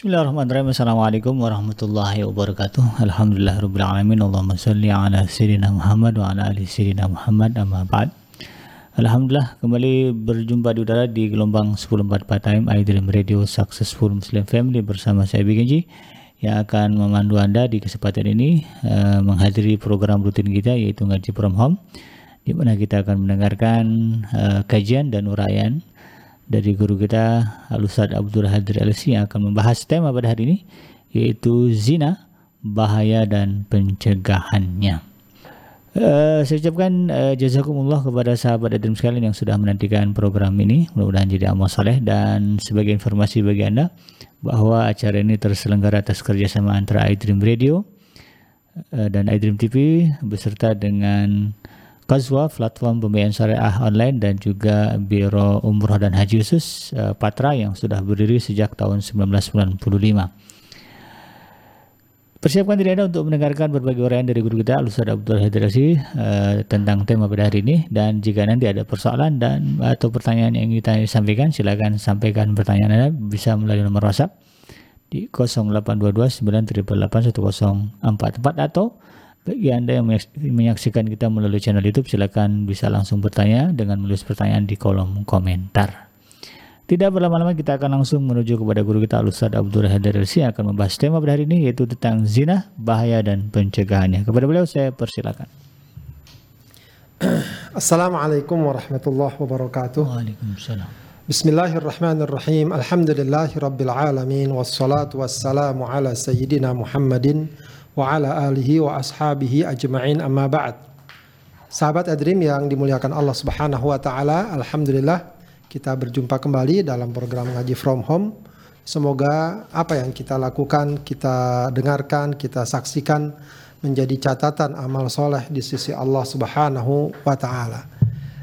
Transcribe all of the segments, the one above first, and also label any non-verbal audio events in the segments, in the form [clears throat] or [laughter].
Bismillahirrahmanirrahim. Assalamualaikum warahmatullahi wabarakatuh. Alhamdulillah rabbil alamin. Allahumma salli ala sayyidina Muhammad wa ala ali sayyidina Muhammad amma ba'd. Alhamdulillah kembali berjumpa di udara di gelombang 1044 time iDream Radio Successful Muslim Family bersama saya Bigenji yang akan memandu Anda di kesempatan ini uh, menghadiri program rutin kita yaitu Ngaji From Home di mana kita akan mendengarkan uh, kajian dan uraian dari guru kita Al-Ustaz Abdul Hadir LC yang akan membahas tema pada hari ini yaitu zina, bahaya dan pencegahannya. Uh, saya ucapkan uh, jazakumullah kepada sahabat Adrim sekalian yang sudah menantikan program ini. Mudah-mudahan jadi amal saleh dan sebagai informasi bagi Anda bahwa acara ini terselenggara atas kerjasama antara iDream Radio uh, dan iDream TV beserta dengan Qazwa, platform pembiayaan syariah online dan juga Biro Umroh dan Haji Khusus uh, Patra yang sudah berdiri sejak tahun 1995. Persiapkan diri Anda untuk mendengarkan berbagai uraian dari guru kita Ustaz Abdul Hadrasi uh, tentang tema pada hari ini dan jika nanti ada persoalan dan atau pertanyaan yang kita sampaikan silakan sampaikan pertanyaan Anda bisa melalui nomor WhatsApp di 0822 988 1044 atau bagi Anda yang menyaksikan kita melalui channel YouTube, silakan bisa langsung bertanya dengan menulis pertanyaan di kolom komentar. Tidak berlama-lama kita akan langsung menuju kepada guru kita Al-Ustaz Abdul Elsi yang akan membahas tema pada hari ini yaitu tentang zina, bahaya dan pencegahannya. Kepada beliau saya persilakan. [clears throat] Assalamualaikum warahmatullahi wabarakatuh. Waalaikumsalam. Bismillahirrahmanirrahim. Alhamdulillahi rabbil alamin wassalatu wassalamu ala sayyidina Muhammadin wa ala alihi wa ashabihi ajma'in amma ba'd. Sahabat Adrim yang dimuliakan Allah Subhanahu wa taala, alhamdulillah kita berjumpa kembali dalam program ngaji from home. Semoga apa yang kita lakukan, kita dengarkan, kita saksikan menjadi catatan amal soleh di sisi Allah Subhanahu wa taala.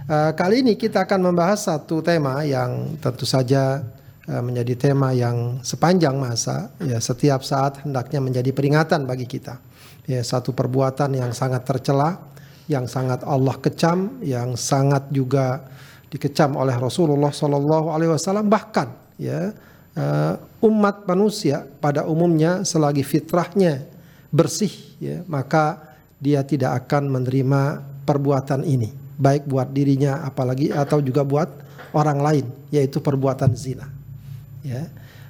Uh, kali ini kita akan membahas satu tema yang tentu saja Eh, menjadi tema yang sepanjang masa ya setiap saat hendaknya menjadi peringatan bagi kita. Ya satu perbuatan yang sangat tercela yang sangat Allah kecam yang sangat juga dikecam oleh Rasulullah Shallallahu Alaihi Wasallam. Bahkan ya uh, umat manusia pada umumnya selagi fitrahnya bersih ya maka dia tidak akan menerima perbuatan ini. Baik buat dirinya apalagi atau juga buat orang lain yaitu perbuatan zina ya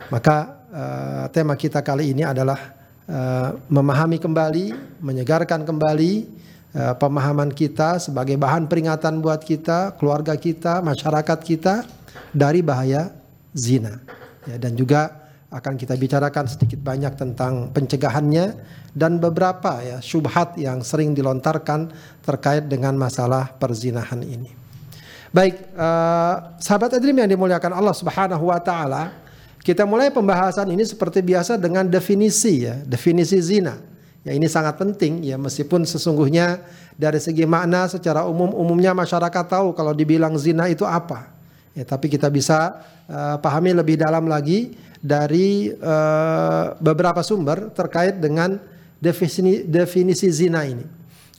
maka uh, tema kita kali ini adalah uh, memahami kembali menyegarkan kembali uh, pemahaman kita sebagai bahan peringatan buat kita keluarga kita masyarakat kita dari bahaya zina ya, dan juga akan kita bicarakan sedikit banyak tentang pencegahannya dan beberapa ya syubhat yang sering dilontarkan terkait dengan masalah perzinahan ini. Baik, uh, sahabat Adrim yang dimuliakan Allah Subhanahu wa taala, kita mulai pembahasan ini seperti biasa dengan definisi ya, definisi zina. Ya ini sangat penting ya meskipun sesungguhnya dari segi makna secara umum umumnya masyarakat tahu kalau dibilang zina itu apa. Ya, tapi kita bisa uh, pahami lebih dalam lagi dari uh, beberapa sumber terkait dengan definisi definisi zina ini.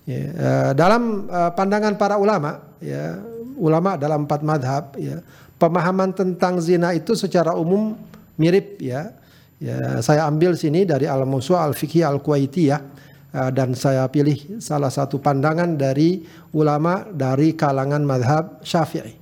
Ya, uh, dalam uh, pandangan para ulama, ya, ulama dalam empat madhab, ya, pemahaman tentang zina itu secara umum mirip ya. Ya, saya ambil sini dari Al-Musa Al-Fiqhi Al-Kuwaiti ya. Uh, dan saya pilih salah satu pandangan dari ulama dari kalangan madhab syafi'i.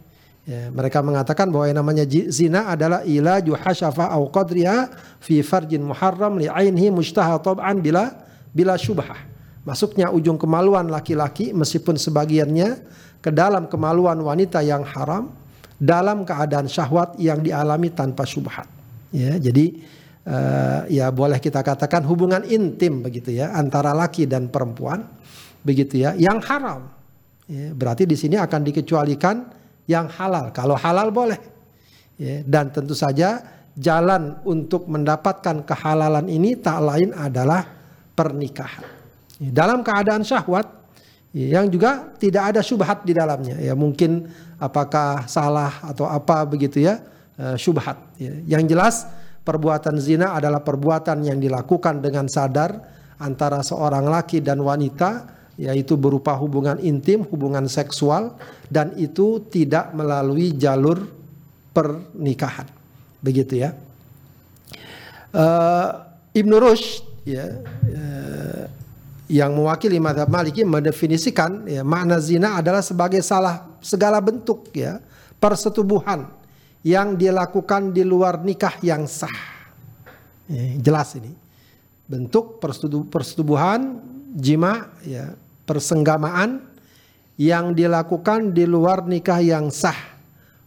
Ya, mereka mengatakan bahwa yang namanya zina adalah ilaju hasyafa au qadriha fi farjin muharram li ainihi mustaha tab'an bila bila syubhah. Masuknya ujung kemaluan laki-laki meskipun sebagiannya ke dalam kemaluan wanita yang haram dalam keadaan syahwat yang dialami tanpa syubhat. Ya, jadi uh, ya boleh kita katakan hubungan intim begitu ya antara laki dan perempuan begitu ya yang haram. Ya, berarti di sini akan dikecualikan yang halal. Kalau halal boleh. Ya, dan tentu saja jalan untuk mendapatkan kehalalan ini tak lain adalah pernikahan. Ya, dalam keadaan syahwat ya, yang juga tidak ada syubhat di dalamnya. Ya mungkin apakah salah atau apa begitu ya uh, syubhat. Ya. Yang jelas perbuatan zina adalah perbuatan yang dilakukan dengan sadar antara seorang laki dan wanita yaitu berupa hubungan intim, hubungan seksual dan itu tidak melalui jalur pernikahan. Begitu ya. Uh, Ibnu Rushd ya uh, yang mewakili madhab Maliki mendefinisikan ya, makna zina adalah sebagai salah segala bentuk ya persetubuhan yang dilakukan di luar nikah yang sah. Ya, jelas ini. Bentuk persetubuhan jima ya persenggamaan yang dilakukan di luar nikah yang sah.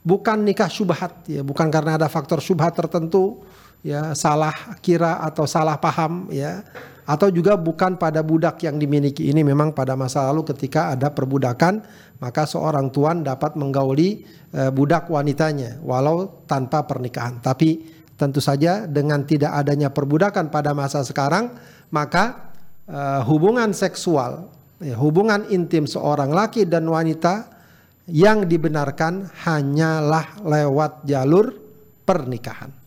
Bukan nikah syubhat ya bukan karena ada faktor syubhat tertentu ya salah kira atau salah paham ya atau juga bukan pada budak yang dimiliki. Ini memang pada masa lalu ketika ada perbudakan maka seorang tuan dapat menggauli e, budak wanitanya walau tanpa pernikahan. Tapi tentu saja dengan tidak adanya perbudakan pada masa sekarang maka e, hubungan seksual ya, hubungan intim seorang laki dan wanita yang dibenarkan hanyalah lewat jalur pernikahan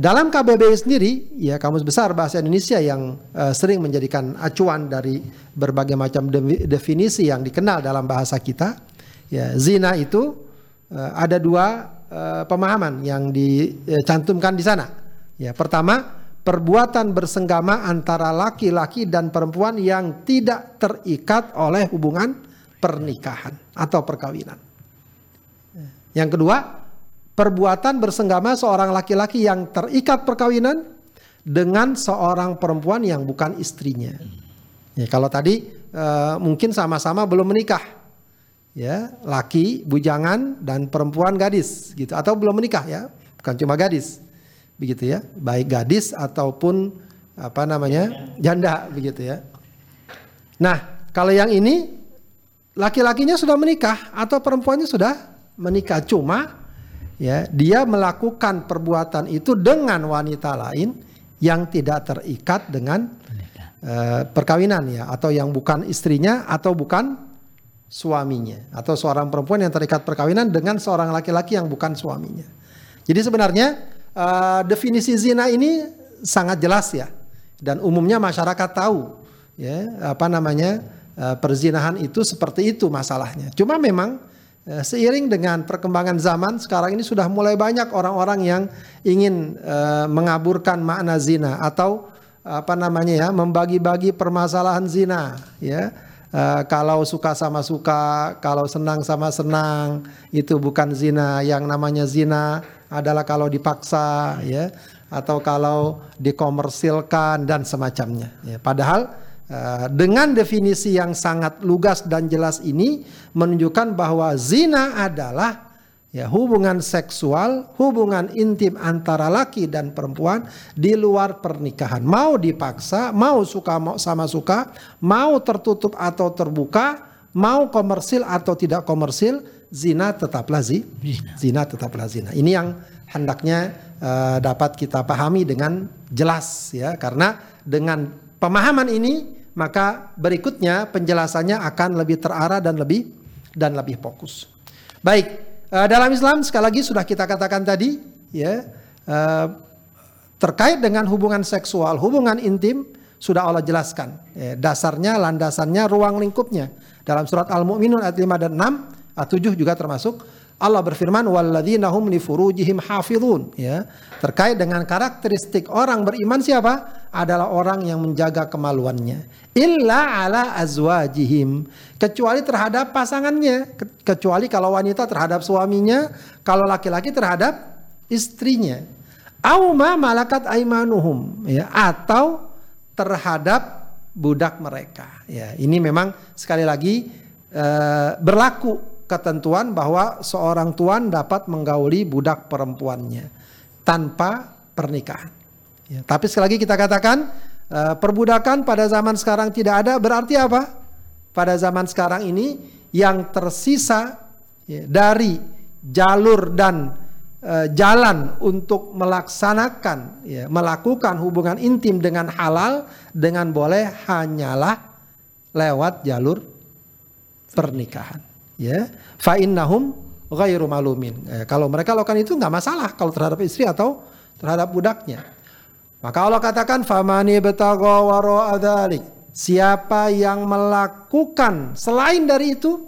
dalam KBBI sendiri, ya Kamus Besar Bahasa Indonesia yang uh, sering menjadikan acuan dari berbagai macam de definisi yang dikenal dalam bahasa kita, ya zina itu uh, ada dua uh, pemahaman yang dicantumkan di sana. Ya, pertama, perbuatan bersenggama antara laki-laki dan perempuan yang tidak terikat oleh hubungan pernikahan atau perkawinan. Yang kedua, perbuatan bersenggama seorang laki-laki yang terikat perkawinan dengan seorang perempuan yang bukan istrinya. Ya, kalau tadi uh, mungkin sama-sama belum menikah, ya laki bujangan dan perempuan gadis, gitu. Atau belum menikah ya, bukan cuma gadis, begitu ya, baik gadis ataupun apa namanya janda, begitu ya. Nah kalau yang ini laki-lakinya sudah menikah atau perempuannya sudah menikah, cuma ya dia melakukan perbuatan itu dengan wanita lain yang tidak terikat dengan uh, perkawinan ya atau yang bukan istrinya atau bukan suaminya atau seorang perempuan yang terikat perkawinan dengan seorang laki-laki yang bukan suaminya. Jadi sebenarnya uh, definisi zina ini sangat jelas ya dan umumnya masyarakat tahu ya apa namanya uh, perzinahan itu seperti itu masalahnya. Cuma memang seiring dengan perkembangan zaman sekarang ini sudah mulai banyak orang-orang yang ingin uh, mengaburkan makna zina atau apa namanya ya membagi-bagi permasalahan zina ya. Uh, kalau suka sama suka kalau senang sama senang itu bukan zina. Yang namanya zina adalah kalau dipaksa ya atau kalau dikomersilkan dan semacamnya ya. Padahal Eh, dengan definisi yang sangat lugas dan jelas ini menunjukkan bahwa zina adalah ya hubungan seksual, hubungan intim antara laki dan perempuan di luar pernikahan. Mau dipaksa, mau suka mau sama suka, mau tertutup atau terbuka, mau komersil atau tidak komersil, zina tetaplah zi, zina tetaplah zina. Ini yang hendaknya uh, dapat kita pahami dengan jelas ya karena dengan pemahaman ini maka berikutnya penjelasannya akan lebih terarah dan lebih dan lebih fokus. Baik, uh, dalam Islam sekali lagi sudah kita katakan tadi ya uh, terkait dengan hubungan seksual, hubungan intim sudah Allah jelaskan. Ya, dasarnya, landasannya, ruang lingkupnya. Dalam surat Al-Mu'minun ayat 5 dan 6, ayat 7 juga termasuk Allah berfirman walladzina hum li furujihim ya. Terkait dengan karakteristik orang beriman siapa? Adalah orang yang menjaga kemaluannya. Illa ala azwajihim. Kecuali terhadap pasangannya, kecuali kalau wanita terhadap suaminya, kalau laki-laki terhadap istrinya. Auma malakat aimanuhum ya atau terhadap budak mereka. Ya, ini memang sekali lagi uh, berlaku ketentuan bahwa seorang tuan dapat menggauli budak perempuannya tanpa pernikahan. Ya, tapi sekali lagi kita katakan uh, perbudakan pada zaman sekarang tidak ada berarti apa? Pada zaman sekarang ini yang tersisa ya, dari jalur dan uh, jalan untuk melaksanakan ya, melakukan hubungan intim dengan halal dengan boleh hanyalah lewat jalur pernikahan ya. Fa innahum ghairu malumin. Eh, kalau mereka lakukan itu nggak masalah kalau terhadap istri atau terhadap budaknya. Maka Allah katakan famani betagha wara siapa yang melakukan selain dari itu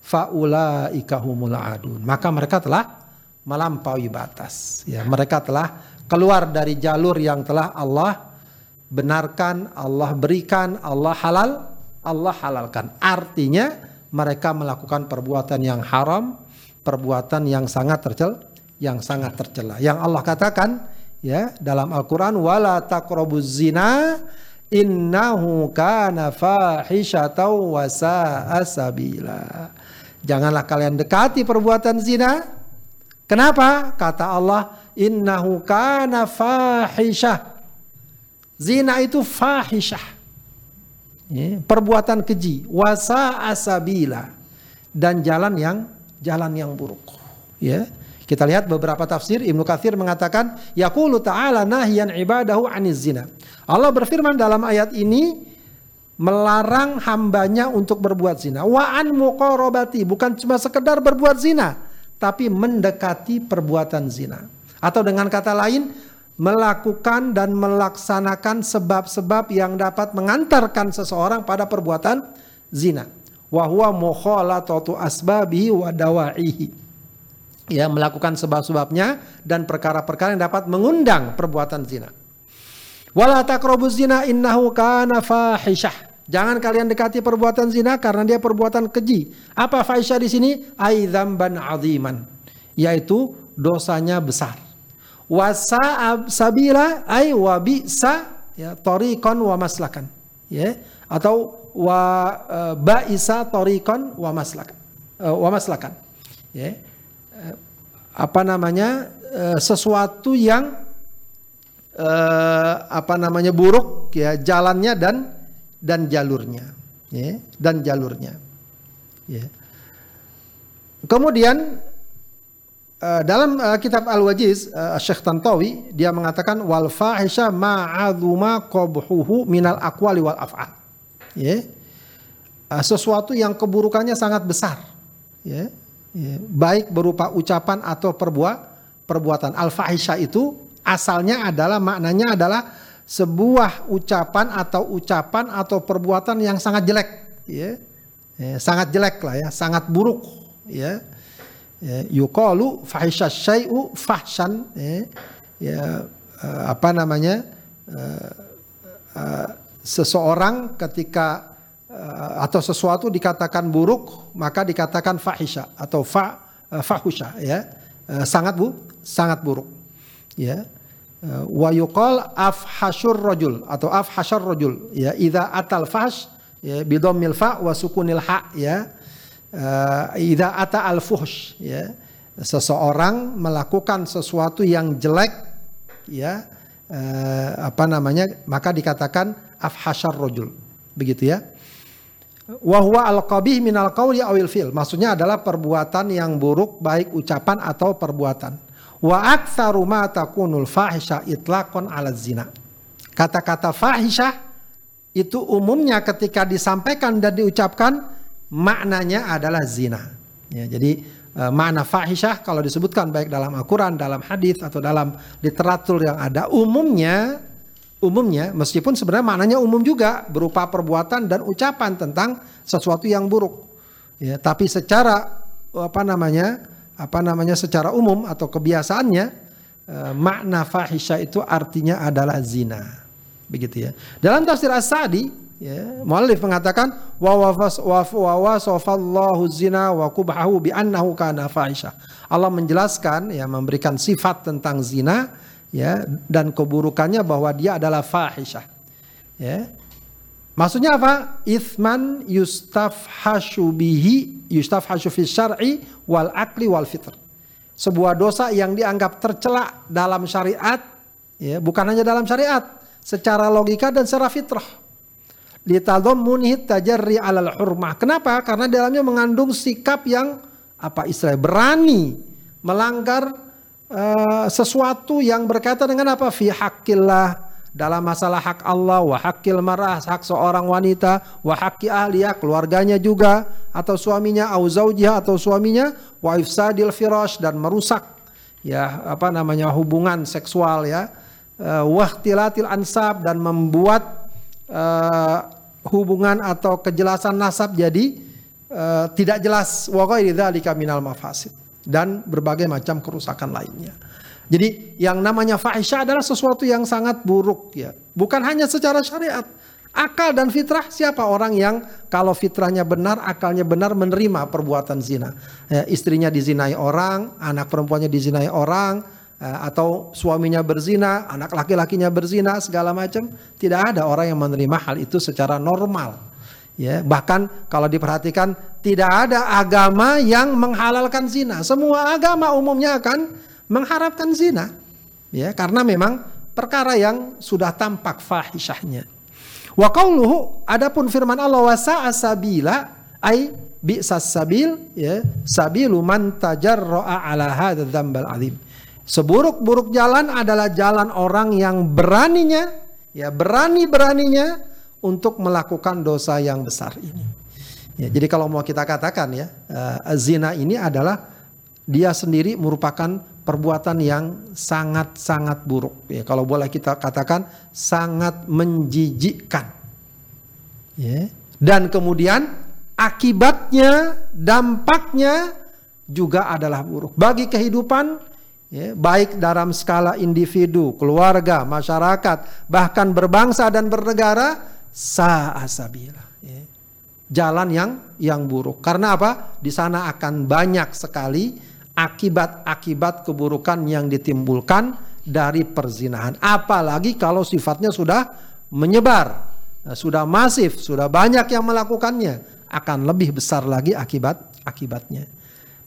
faula ikahumul adun. Maka mereka telah melampaui batas. Ya, mereka telah keluar dari jalur yang telah Allah benarkan, Allah berikan, Allah halal, Allah halalkan. Artinya mereka melakukan perbuatan yang haram, perbuatan yang sangat tercela, yang sangat tercela. Yang Allah katakan ya dalam Al-Qur'an wala taqrabuz zina innahu kana fahisyatan wa sabila. Janganlah kalian dekati perbuatan zina. Kenapa? Kata Allah, innahu kana fahisyah. Zina itu fahisyah. Ya, perbuatan keji, wasa asabila dan jalan yang jalan yang buruk. Ya. Kita lihat beberapa tafsir Ibnu Katsir mengatakan yaqulu ta'ala nahyan ibadahu aniz zina. Allah berfirman dalam ayat ini melarang hambanya untuk berbuat zina. Wa an muqarabati bukan cuma sekedar berbuat zina, tapi mendekati perbuatan zina. Atau dengan kata lain, melakukan dan melaksanakan sebab-sebab yang dapat mengantarkan seseorang pada perbuatan zina. Wa huwa mukhalatatu asbabihi wa dawa'ihi. Ya, melakukan sebab-sebabnya dan perkara-perkara yang dapat mengundang perbuatan zina. Wala zina innahu kana fahisyah. Jangan kalian dekati perbuatan zina karena dia perbuatan keji. Apa fahisha di sini? Aidzamban aziman, yaitu dosanya besar. Wasa sabila ay wa bisa ya tariqan wa maslakan. Ya, atau wa uh, baisa tariqan wa maslakan. Uh, wa maslakan. Ya. Uh, apa namanya? Sesuatu yang apa namanya buruk ya jalannya dan dan jalurnya, ya, dan jalurnya. Ya. Kemudian uh, dalam uh, kitab Al-Wajiz uh, Syekh Tantawi dia mengatakan wal fahisha ma'adzuma qabhuhu minal aqwali wal af'al. Ya. Uh, sesuatu yang keburukannya sangat besar. Ya. Ya. Baik berupa ucapan atau perbuat perbuatan. Al-fahisha itu asalnya adalah maknanya adalah sebuah ucapan atau ucapan atau perbuatan yang sangat jelek, ya, ya sangat jelek lah ya, sangat buruk, ya. Ya yukalu fahisha syai'u fahshan, ya, ya uh, apa namanya? Uh, uh, seseorang ketika uh, atau sesuatu dikatakan buruk maka dikatakan fahisha atau fa uh, ya, uh, sangat bu, sangat buruk, ya wa yuqal afhashur rajul atau afhashar rajul. Ya idza atal fahsh ya bidammil fa wa sukunil ha ya uh, ata al fuhsh ya. Seseorang melakukan sesuatu yang jelek ya uh, apa namanya maka dikatakan afhashar rajul begitu ya. Wa huwa al qabih minal qawli awil fil maksudnya adalah perbuatan yang buruk baik ucapan atau perbuatan. Wa aktsaru ma takunul fahisha itlaqan ala zina. Kata-kata fahisha itu umumnya ketika disampaikan dan diucapkan maknanya adalah zina. Ya, jadi e, makna fahisyah kalau disebutkan baik dalam Al-Qur'an, dalam hadis atau dalam literatur yang ada umumnya umumnya meskipun sebenarnya maknanya umum juga berupa perbuatan dan ucapan tentang sesuatu yang buruk. Ya, tapi secara apa namanya? apa namanya secara umum atau kebiasaannya uh, makna fahisha itu artinya adalah zina. Begitu ya. Dalam tafsir As-Sa'di ya, muallif mengatakan wa wasafallahu zina wa kubhahu bi annahu kana fahisha. Allah menjelaskan ya memberikan sifat tentang zina ya dan keburukannya bahwa dia adalah fahisha. Ya. Maksudnya apa? Ithman yustafhashu bihi yustafhashu fi syar'i wal akli wal fitr. Sebuah dosa yang dianggap tercela dalam syariat, ya, bukan hanya dalam syariat, secara logika dan secara fitrah. Litadhammunihi tajarri alal hurmah. Kenapa? Karena dalamnya mengandung sikap yang apa istilah berani melanggar uh, sesuatu yang berkaitan dengan apa fi haqqillah dalam masalah hak Allah, wa hakil marah, hak seorang wanita, wa hakki ahliya, keluarganya juga, atau suaminya, au atau suaminya, wa ifsadil firash, dan merusak ya apa namanya hubungan seksual ya, uh, wahtilatil ansab, dan membuat uh, hubungan atau kejelasan nasab jadi uh, tidak jelas, minal mafasid. dan berbagai macam kerusakan lainnya. Jadi yang namanya fahisha adalah sesuatu yang sangat buruk ya. Bukan hanya secara syariat. Akal dan fitrah siapa orang yang kalau fitrahnya benar, akalnya benar menerima perbuatan zina. Ya, istrinya dizinai orang, anak perempuannya dizinai orang, atau suaminya berzina, anak laki-lakinya berzina, segala macam. Tidak ada orang yang menerima hal itu secara normal. Ya, bahkan kalau diperhatikan tidak ada agama yang menghalalkan zina. Semua agama umumnya akan mengharapkan zina. Ya, karena memang perkara yang sudah tampak fahishahnya. Wa qauluhu adapun firman Allah wa sabila ai bi'sas sabil ya sabilu man tajarra'a ala hadzal dzambal. Seburuk-buruk jalan adalah jalan orang yang beraninya ya berani-beraninya untuk melakukan dosa yang besar ini. Ya, jadi kalau mau kita katakan ya, uh, zina ini adalah dia sendiri merupakan perbuatan yang sangat-sangat buruk. Ya, kalau boleh kita katakan sangat menjijikkan. Ya. Dan kemudian akibatnya, dampaknya juga adalah buruk. Bagi kehidupan, ya, baik dalam skala individu, keluarga, masyarakat, bahkan berbangsa dan bernegara, sa'asabila. Ya. Jalan yang yang buruk. Karena apa? Di sana akan banyak sekali akibat-akibat keburukan yang ditimbulkan dari perzinahan. Apalagi kalau sifatnya sudah menyebar, sudah masif, sudah banyak yang melakukannya, akan lebih besar lagi akibat-akibatnya.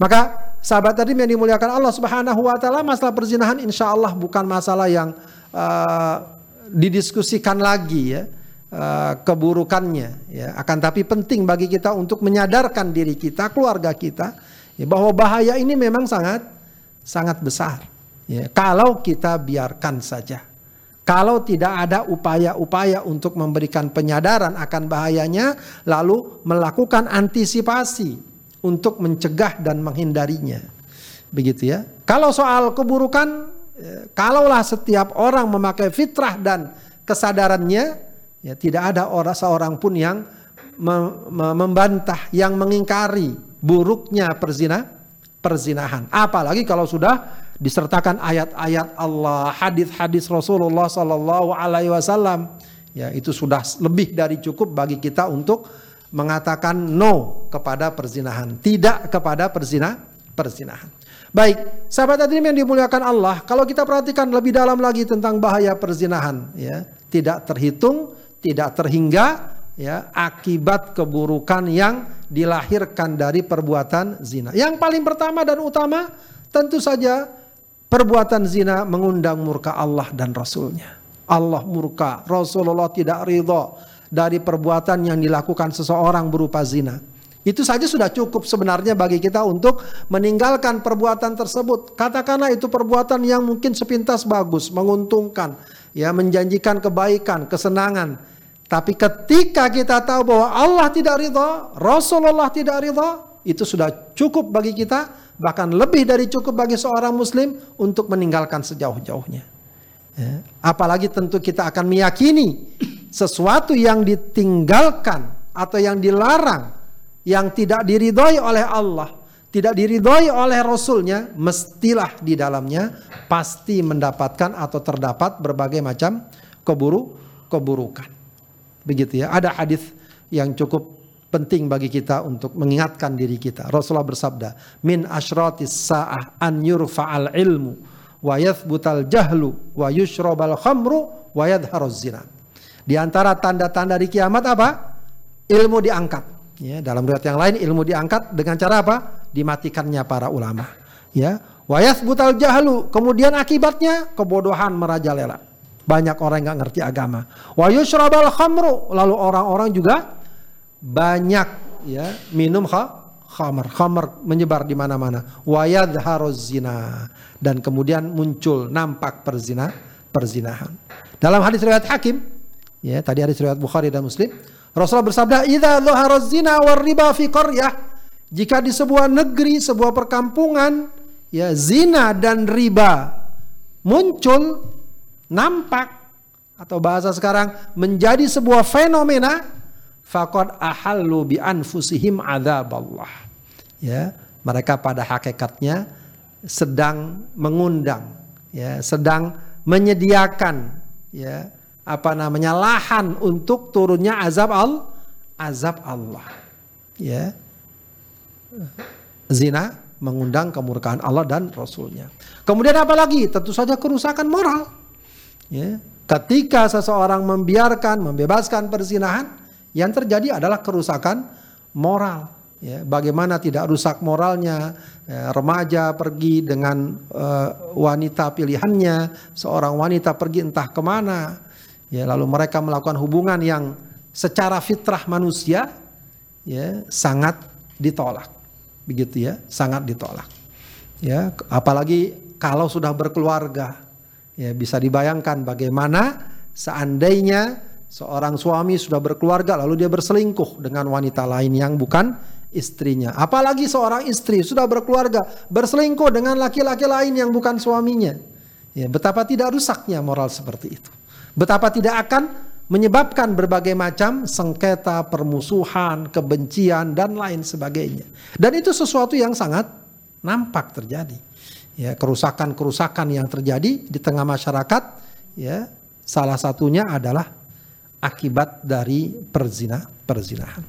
Maka sahabat tadi yang dimuliakan Allah Subhanahu wa taala masalah perzinahan insya Allah bukan masalah yang uh, didiskusikan lagi ya. Uh, keburukannya ya akan tapi penting bagi kita untuk menyadarkan diri kita keluarga kita Ya, bahwa bahaya ini memang sangat sangat besar. Ya, kalau kita biarkan saja. Kalau tidak ada upaya-upaya untuk memberikan penyadaran akan bahayanya, lalu melakukan antisipasi untuk mencegah dan menghindarinya. Begitu ya. Kalau soal keburukan, ya, kalaulah setiap orang memakai fitrah dan kesadarannya, ya tidak ada orang seorang pun yang membantah, yang mengingkari buruknya perzina perzinahan. Apalagi kalau sudah disertakan ayat-ayat Allah, hadis-hadis Rasulullah Sallallahu Alaihi Wasallam, ya itu sudah lebih dari cukup bagi kita untuk mengatakan no kepada perzinahan, tidak kepada perzina perzinahan. Baik, sahabat hadirin yang dimuliakan Allah, kalau kita perhatikan lebih dalam lagi tentang bahaya perzinahan, ya tidak terhitung, tidak terhingga, ya akibat keburukan yang dilahirkan dari perbuatan zina. Yang paling pertama dan utama tentu saja perbuatan zina mengundang murka Allah dan Rasulnya. Allah murka, Rasulullah tidak ridho dari perbuatan yang dilakukan seseorang berupa zina. Itu saja sudah cukup sebenarnya bagi kita untuk meninggalkan perbuatan tersebut. Katakanlah itu perbuatan yang mungkin sepintas bagus, menguntungkan, ya menjanjikan kebaikan, kesenangan, tapi ketika kita tahu bahwa Allah tidak ridha, Rasulullah tidak ridha, itu sudah cukup bagi kita, bahkan lebih dari cukup bagi seorang muslim untuk meninggalkan sejauh-jauhnya. Ya. Apalagi tentu kita akan meyakini sesuatu yang ditinggalkan atau yang dilarang, yang tidak diridhoi oleh Allah, tidak diridhoi oleh Rasulnya, mestilah di dalamnya pasti mendapatkan atau terdapat berbagai macam keburu keburukan. Begitu ya. Ada hadis yang cukup penting bagi kita untuk mengingatkan diri kita. Rasulullah bersabda, "Min asyratis sa'ah an yurfa'al ilmu wa yathbutal jahlu wa yushrabal khamru wa yadharuz zina." Di antara tanda-tanda di kiamat apa? Ilmu diangkat. Ya, dalam riwayat yang lain ilmu diangkat dengan cara apa? Dimatikannya para ulama. Ya, wa yathbutal jahlu, kemudian akibatnya kebodohan merajalela. Banyak orang nggak ngerti agama. Wa yushrabal khamru. Lalu orang-orang juga banyak ya minum khamr. Khamr menyebar di mana-mana. Wa yadharuz zina. Dan kemudian muncul nampak perzina, perzinahan. Dalam hadis riwayat Hakim, ya tadi hadis riwayat Bukhari dan Muslim, Rasulullah bersabda, "Idza dhaharuz zina war riba fi qaryah." Jika di sebuah negeri, sebuah perkampungan, ya zina dan riba muncul, nampak atau bahasa sekarang menjadi sebuah fenomena faqad ahallu bi anfusihim adzaballah. Ya, mereka pada hakikatnya sedang mengundang ya sedang menyediakan ya apa namanya? Lahan untuk turunnya azab al azab Allah. Ya. Zina mengundang kemurkaan Allah dan Rasulnya. Kemudian apa lagi? Tentu saja kerusakan moral. Ya. Ketika seseorang membiarkan membebaskan perzinahan yang terjadi adalah kerusakan moral. Ya. Bagaimana tidak rusak moralnya? Ya, remaja pergi dengan uh, wanita pilihannya seorang wanita pergi entah ke mana ya lalu mereka melakukan hubungan yang secara fitrah manusia ya sangat ditolak. Begitu ya sangat ditolak. Ya apalagi kalau sudah berkeluarga ya bisa dibayangkan bagaimana seandainya seorang suami sudah berkeluarga lalu dia berselingkuh dengan wanita lain yang bukan istrinya. Apalagi seorang istri sudah berkeluarga berselingkuh dengan laki-laki lain yang bukan suaminya. Ya betapa tidak rusaknya moral seperti itu betapa tidak akan menyebabkan berbagai macam sengketa, permusuhan, kebencian dan lain sebagainya. Dan itu sesuatu yang sangat nampak terjadi. Ya, kerusakan-kerusakan yang terjadi di tengah masyarakat ya, salah satunya adalah akibat dari perzina, perzinahan.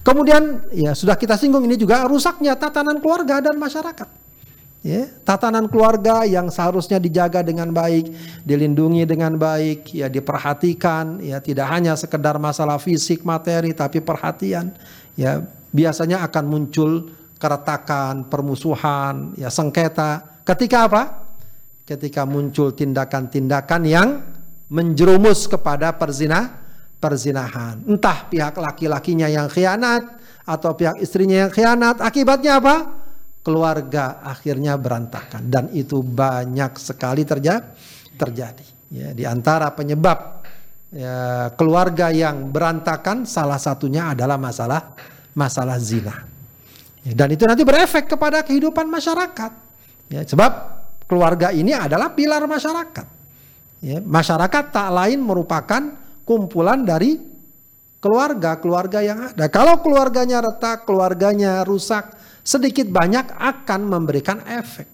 Kemudian ya sudah kita singgung ini juga rusaknya tatanan keluarga dan masyarakat ya tatanan keluarga yang seharusnya dijaga dengan baik dilindungi dengan baik ya diperhatikan ya tidak hanya sekedar masalah fisik materi tapi perhatian ya biasanya akan muncul keretakan permusuhan ya sengketa. Ketika apa? Ketika muncul tindakan-tindakan yang menjerumus kepada perzina perzinahan. Entah pihak laki-lakinya yang khianat atau pihak istrinya yang khianat. Akibatnya apa keluarga akhirnya berantakan. Dan itu banyak sekali terja terjadi. Ya di antara penyebab ya, keluarga yang berantakan salah satunya adalah masalah masalah zina. Ya, dan itu nanti berefek kepada kehidupan masyarakat. Ya sebab keluarga ini adalah pilar masyarakat. Ya, masyarakat tak lain merupakan kumpulan dari keluarga keluarga yang ada. Kalau keluarganya retak keluarganya rusak sedikit banyak akan memberikan efek.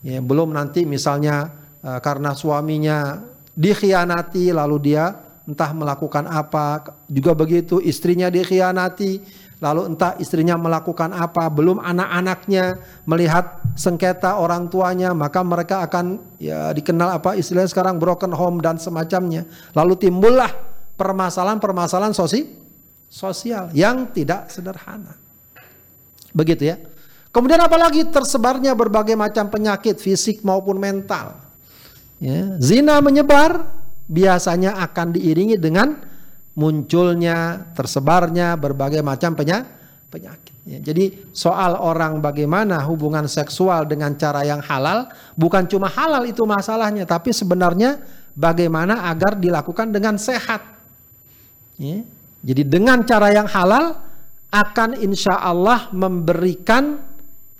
Ya, belum nanti misalnya uh, karena suaminya dikhianati lalu dia entah melakukan apa juga begitu istrinya dikhianati lalu entah istrinya melakukan apa belum anak-anaknya melihat sengketa orang tuanya maka mereka akan ya dikenal apa istilahnya sekarang broken home dan semacamnya lalu timbullah permasalahan-permasalahan sosial yang tidak sederhana Begitu ya. Kemudian apalagi tersebarnya berbagai macam penyakit fisik maupun mental. Ya, zina menyebar biasanya akan diiringi dengan munculnya, tersebarnya berbagai macam penyakit. Ya, jadi soal orang bagaimana hubungan seksual dengan cara yang halal, bukan cuma halal itu masalahnya, tapi sebenarnya bagaimana agar dilakukan dengan sehat. Ya, jadi dengan cara yang halal, akan insya Allah memberikan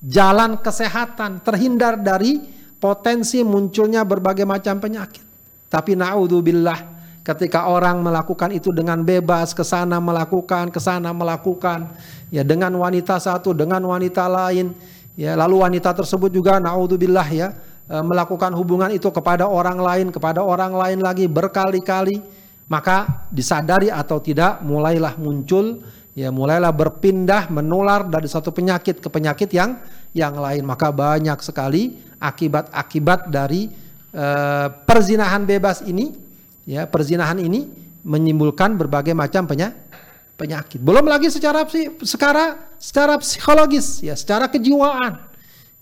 jalan kesehatan, terhindar dari potensi munculnya berbagai macam penyakit. Tapi naudzubillah ketika orang melakukan itu dengan bebas ke sana melakukan, ke sana melakukan, ya dengan wanita satu, dengan wanita lain, ya lalu wanita tersebut juga naudzubillah ya e, melakukan hubungan itu kepada orang lain, kepada orang lain lagi berkali-kali, maka disadari atau tidak mulailah muncul ya mulailah berpindah menular dari satu penyakit ke penyakit yang yang lain. Maka banyak sekali akibat-akibat dari uh, perzinahan bebas ini ya perzinahan ini menimbulkan berbagai macam penyakit. Belum lagi secara secara secara psikologis ya secara kejiwaan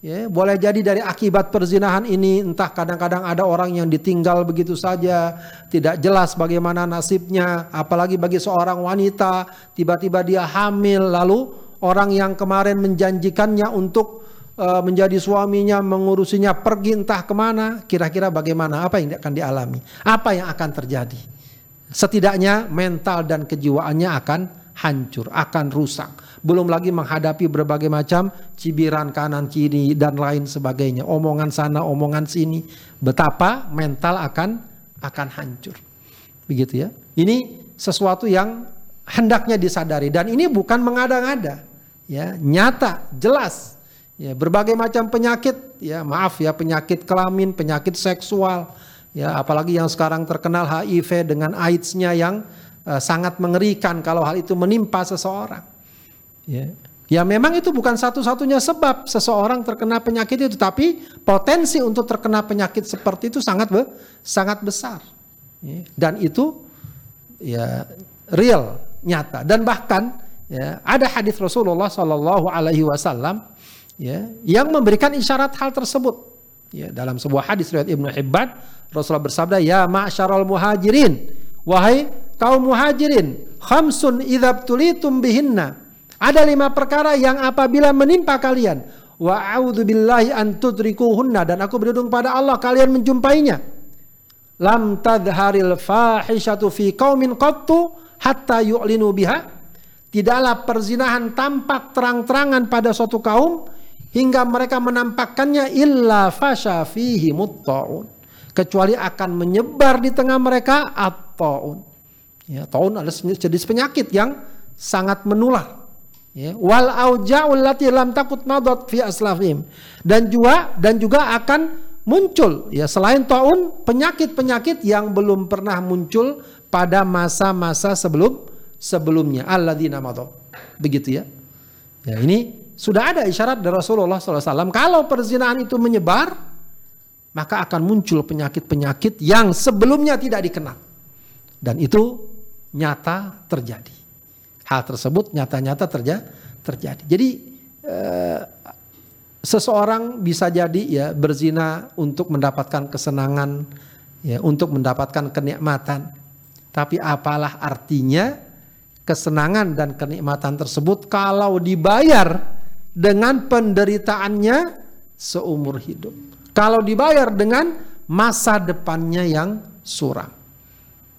Ya, boleh jadi dari akibat perzinahan ini entah kadang-kadang ada orang yang ditinggal begitu saja, tidak jelas bagaimana nasibnya, apalagi bagi seorang wanita tiba-tiba dia hamil lalu orang yang kemarin menjanjikannya untuk uh, menjadi suaminya, mengurusinya pergi entah ke mana, kira-kira bagaimana, apa yang akan dialami, apa yang akan terjadi. Setidaknya mental dan kejiwaannya akan hancur, akan rusak belum lagi menghadapi berbagai macam cibiran kanan kiri dan lain sebagainya, omongan sana, omongan sini, betapa mental akan akan hancur. Begitu ya. Ini sesuatu yang hendaknya disadari dan ini bukan mengada-ngada. Ya, nyata, jelas. ya berbagai macam penyakit ya maaf ya penyakit kelamin penyakit seksual ya apalagi yang sekarang terkenal HIV dengan AIDS-nya yang uh, sangat mengerikan kalau hal itu menimpa seseorang ya. Ya memang itu bukan satu-satunya sebab seseorang terkena penyakit itu tapi potensi untuk terkena penyakit seperti itu sangat be sangat besar. Ya. dan itu ya real nyata. Dan bahkan ya ada hadis Rasulullah Shallallahu Alaihi Wasallam ya yang memberikan isyarat hal tersebut. Ya dalam sebuah hadis riwayat Ibnu Hibban Rasulullah bersabda ya ma'syarul muhajirin. Wahai kaum muhajirin khamsun idza tulitum bihinna ada lima perkara yang apabila menimpa kalian wa billahi an tudrikuhunna dan aku berlindung pada Allah kalian menjumpainya. Lam tadharil fahishatu fi qaumin qattu hatta yu'linu biha. Tidaklah perzinahan tampak terang-terangan pada suatu kaum hingga mereka menampakkannya illa fasha fihi mutta'un. Kecuali akan menyebar di tengah mereka at-ta'un. Ya taun adalah jenis penyakit yang sangat menular ya wal auja'ul lati lam takut madat fi aslafim dan juga dan juga akan muncul ya selain taun penyakit-penyakit yang belum pernah muncul pada masa-masa sebelum sebelumnya alladzina madad begitu ya ya ini sudah ada isyarat dari Rasulullah SAW. Kalau perzinahan itu menyebar, maka akan muncul penyakit-penyakit yang sebelumnya tidak dikenal. Dan itu nyata terjadi. Hal tersebut nyata-nyata terja terjadi. Jadi eh, seseorang bisa jadi ya berzina untuk mendapatkan kesenangan, ya untuk mendapatkan kenikmatan. Tapi apalah artinya kesenangan dan kenikmatan tersebut kalau dibayar dengan penderitaannya seumur hidup. Kalau dibayar dengan masa depannya yang suram.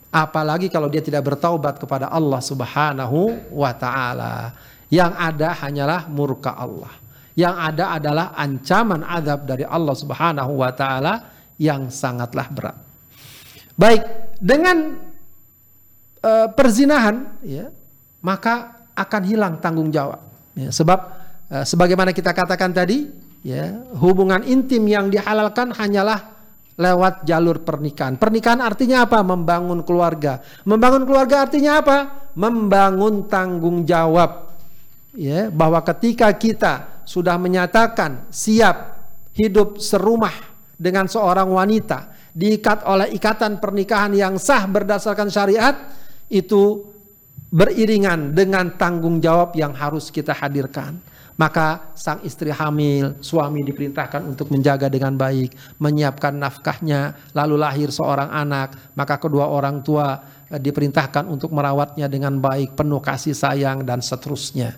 Apalagi kalau dia tidak bertaubat kepada Allah Subhanahu wa taala. Yang ada hanyalah murka Allah. Yang ada adalah ancaman azab dari Allah Subhanahu wa taala yang sangatlah berat. Baik, dengan uh, perzinahan ya, maka akan hilang tanggung jawab. Ya, sebab Eh, sebagaimana kita katakan tadi, ya, hubungan intim yang dihalalkan hanyalah lewat jalur pernikahan. Pernikahan artinya apa? Membangun keluarga. Membangun keluarga artinya apa? Membangun tanggung jawab. Ya, bahwa ketika kita sudah menyatakan siap hidup serumah dengan seorang wanita, diikat oleh ikatan pernikahan yang sah berdasarkan syariat, itu beriringan dengan tanggung jawab yang harus kita hadirkan. Maka sang istri hamil, suami diperintahkan untuk menjaga dengan baik, menyiapkan nafkahnya, lalu lahir seorang anak, maka kedua orang tua eh, diperintahkan untuk merawatnya dengan baik, penuh kasih sayang dan seterusnya.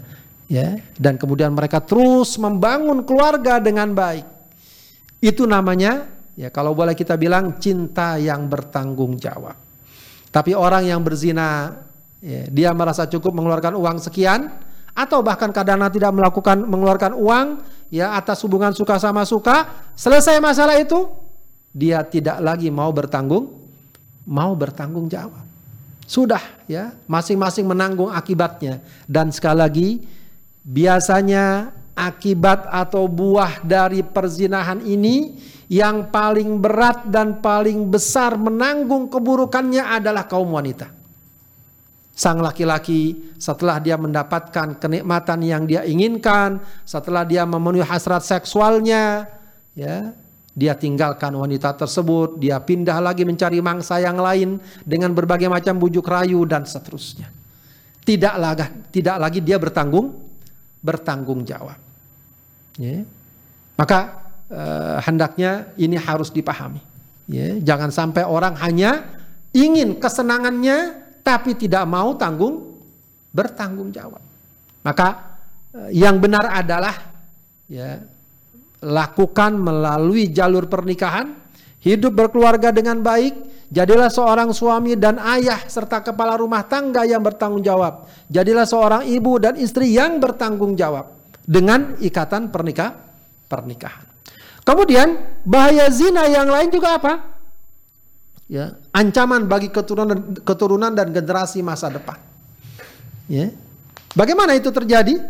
Ya, dan kemudian mereka terus membangun keluarga dengan baik. Itu namanya ya kalau boleh kita bilang cinta yang bertanggung jawab. Tapi orang yang berzina ya, dia merasa cukup mengeluarkan uang sekian, atau bahkan kadang tidak melakukan mengeluarkan uang ya atas hubungan suka sama suka, selesai masalah itu dia tidak lagi mau bertanggung mau bertanggung jawab. Sudah ya, masing-masing menanggung akibatnya. Dan sekali lagi biasanya akibat atau buah dari perzinahan ini yang paling berat dan paling besar menanggung keburukannya adalah kaum wanita sang laki-laki setelah dia mendapatkan kenikmatan yang dia inginkan, setelah dia memenuhi hasrat seksualnya, ya, dia tinggalkan wanita tersebut, dia pindah lagi mencari mangsa yang lain dengan berbagai macam bujuk rayu dan seterusnya. Tidak lagi, tidak lagi dia bertanggung bertanggung jawab. Ya. Maka eh, hendaknya ini harus dipahami. Ya. Jangan sampai orang hanya ingin kesenangannya tapi tidak mau tanggung bertanggung jawab. Maka eh, yang benar adalah ya lakukan melalui jalur pernikahan, hidup berkeluarga dengan baik, jadilah seorang suami dan ayah serta kepala rumah tangga yang bertanggung jawab. Jadilah seorang ibu dan istri yang bertanggung jawab dengan ikatan pernikah pernikahan. Kemudian bahaya zina yang lain juga apa? Ya ancaman bagi keturunan keturunan dan generasi masa depan. Ya. Bagaimana itu terjadi?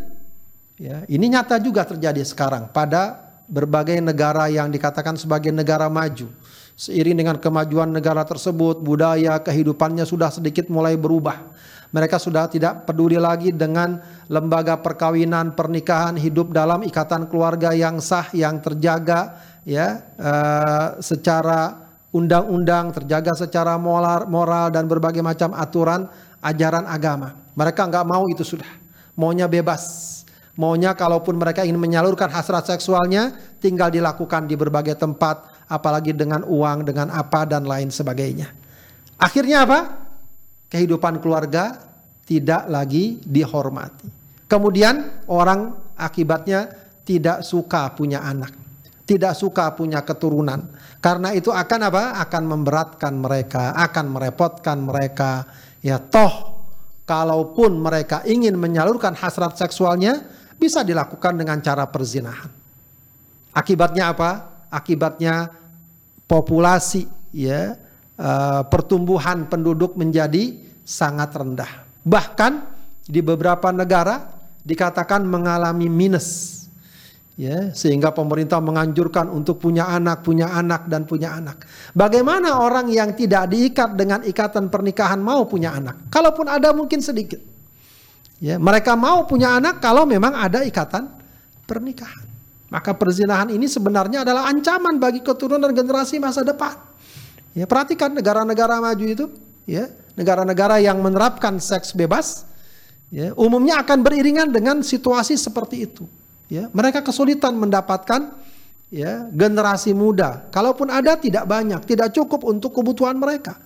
Ya, ini nyata juga terjadi sekarang pada berbagai negara yang dikatakan sebagai negara maju. Seiring dengan kemajuan negara tersebut, budaya kehidupannya sudah sedikit mulai berubah. Mereka sudah tidak peduli lagi dengan lembaga perkawinan, pernikahan, hidup dalam ikatan keluarga yang sah, yang terjaga, ya, uh, secara undang-undang, terjaga secara moral, moral dan berbagai macam aturan ajaran agama. Mereka nggak mau itu sudah, maunya bebas Maunya kalaupun mereka ingin menyalurkan hasrat seksualnya, tinggal dilakukan di berbagai tempat, apalagi dengan uang, dengan apa dan lain sebagainya. Akhirnya apa? Kehidupan keluarga tidak lagi dihormati. Kemudian orang akibatnya tidak suka punya anak, tidak suka punya keturunan. Karena itu akan apa? Akan memberatkan mereka, akan merepotkan mereka. Ya toh kalaupun mereka ingin menyalurkan hasrat seksualnya, bisa dilakukan dengan cara perzinahan. Akibatnya apa? Akibatnya populasi ya uh, pertumbuhan penduduk menjadi sangat rendah. Bahkan di beberapa negara dikatakan mengalami minus. Ya, sehingga pemerintah menganjurkan untuk punya anak, punya anak dan punya anak. Bagaimana orang yang tidak diikat dengan ikatan pernikahan mau punya anak? Kalaupun ada mungkin sedikit. Ya, mereka mau punya anak kalau memang ada ikatan pernikahan. Maka perzinahan ini sebenarnya adalah ancaman bagi keturunan generasi masa depan. Ya, perhatikan negara-negara maju itu, ya, negara-negara yang menerapkan seks bebas, ya, umumnya akan beriringan dengan situasi seperti itu. Ya, mereka kesulitan mendapatkan ya, generasi muda. Kalaupun ada tidak banyak, tidak cukup untuk kebutuhan mereka.